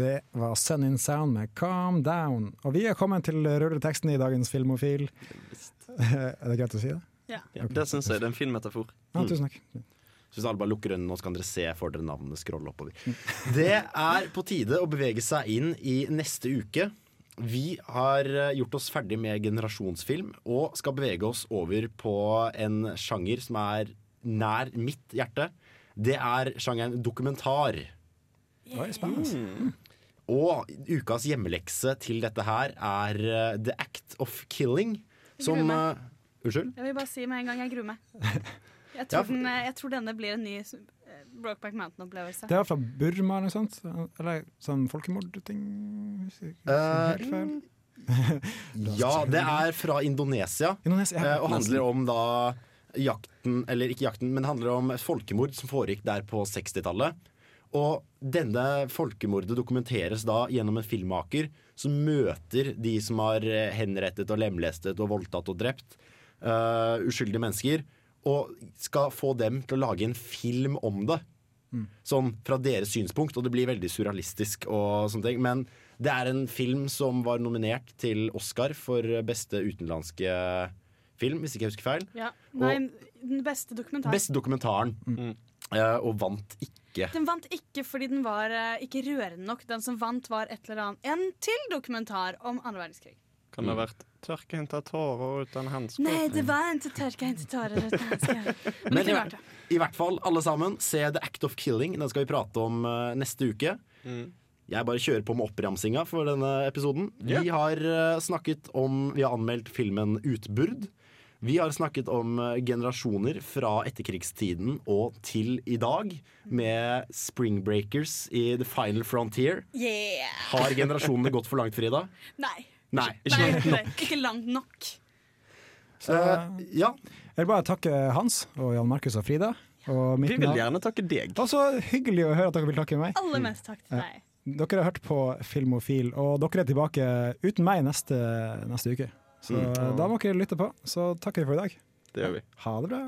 Det var Sun in Sound med Calm Down. Og vi er kommet til rulleteksten i dagens Filmofil. <laughs> Er det greit å si det? Ja. Ja, det syns jeg. Det er en fin metafor. Ja, tusen takk. Så hvis alle bare lukker øynene nå, så kan dere se for dere navnet scrolle oppover. <laughs> Det er på tide å bevege seg inn i neste uke. Vi har eh, gjort oss ferdig med generasjonsfilm og skal bevege oss over på en sjanger som er nær mitt hjerte. Det er sjangeren dokumentar. Oi, spennende. Mm. Og ukas hjemmelekse til dette her er eh, The Act of Killing. Som Unnskyld? Jeg vil bare si med en gang jeg gruer meg. <laughs> Jeg Ja, tror, for- den, jeg tror denne blir en ny eh, Brokeback Mountain-opplevelse. Det er fra Burma eller noe sånt? Eller sånn folkemordting? Eh, Helt feil. <laughs> Ja, det er fra Indonesia. Indonesia, ja. eh, Og handler om da jakten, eller ikke jakten, men handler om folkemord som foregikk der på 60-tallet. Og denne folkemordet dokumenteres da gjennom en filmmaker som møter de som har eh, henrettet og lemlestet og voldtatt og drept eh, uskyldige mennesker, og skal få dem til å lage en film om det. Mm. Sånn fra deres synspunkt, og det blir veldig surrealistisk og sånne ting. Men det er en film som var nominert til Oscar for beste utenlandske film, hvis ikke jeg husker feil. Ja. Nei, den beste dokumentaren. Beste dokumentaren. Eh, og vant ikke. Den vant ikke fordi den var uh, ikke rørende nok. Den som vant, var et eller annet En til dokumentar om andre verdenskrig. Kan det ha vært 'Tørke hente tårer uten hansker. Nei, det var ikke tørke hente tårer. uten hansker. <laughs> Men Men i, kunne i hvert fall, alle sammen, se The Act of Killing. Den skal vi prate om uh, neste uke. Jeg bare kjører på med oppramsinga for denne episoden. Vi har uh, snakket om Vi har anmeldt filmen Utburd. Vi har snakket om eh, generasjoner fra etterkrigstiden og til i dag, med Spring Breakers i The Final Frontier. Yeah! Har generasjonene gått for langt, Frida? Nei. Nei. Nei, ikke, ikke langt nok. Så, ja. Jeg vil bare takke Hans og Jan Markus og Frida. Og Vi vil navn- gjerne takke deg. Og så hyggelig å høre at dere vil takke meg. Aller mest takk til deg. Dere har hørt på Filmofil, og dere er tilbake uten meg neste, neste uke. Så Mm. da må dere lytte på. Så takker vi for i dag. Det gjør vi. Ha det bra.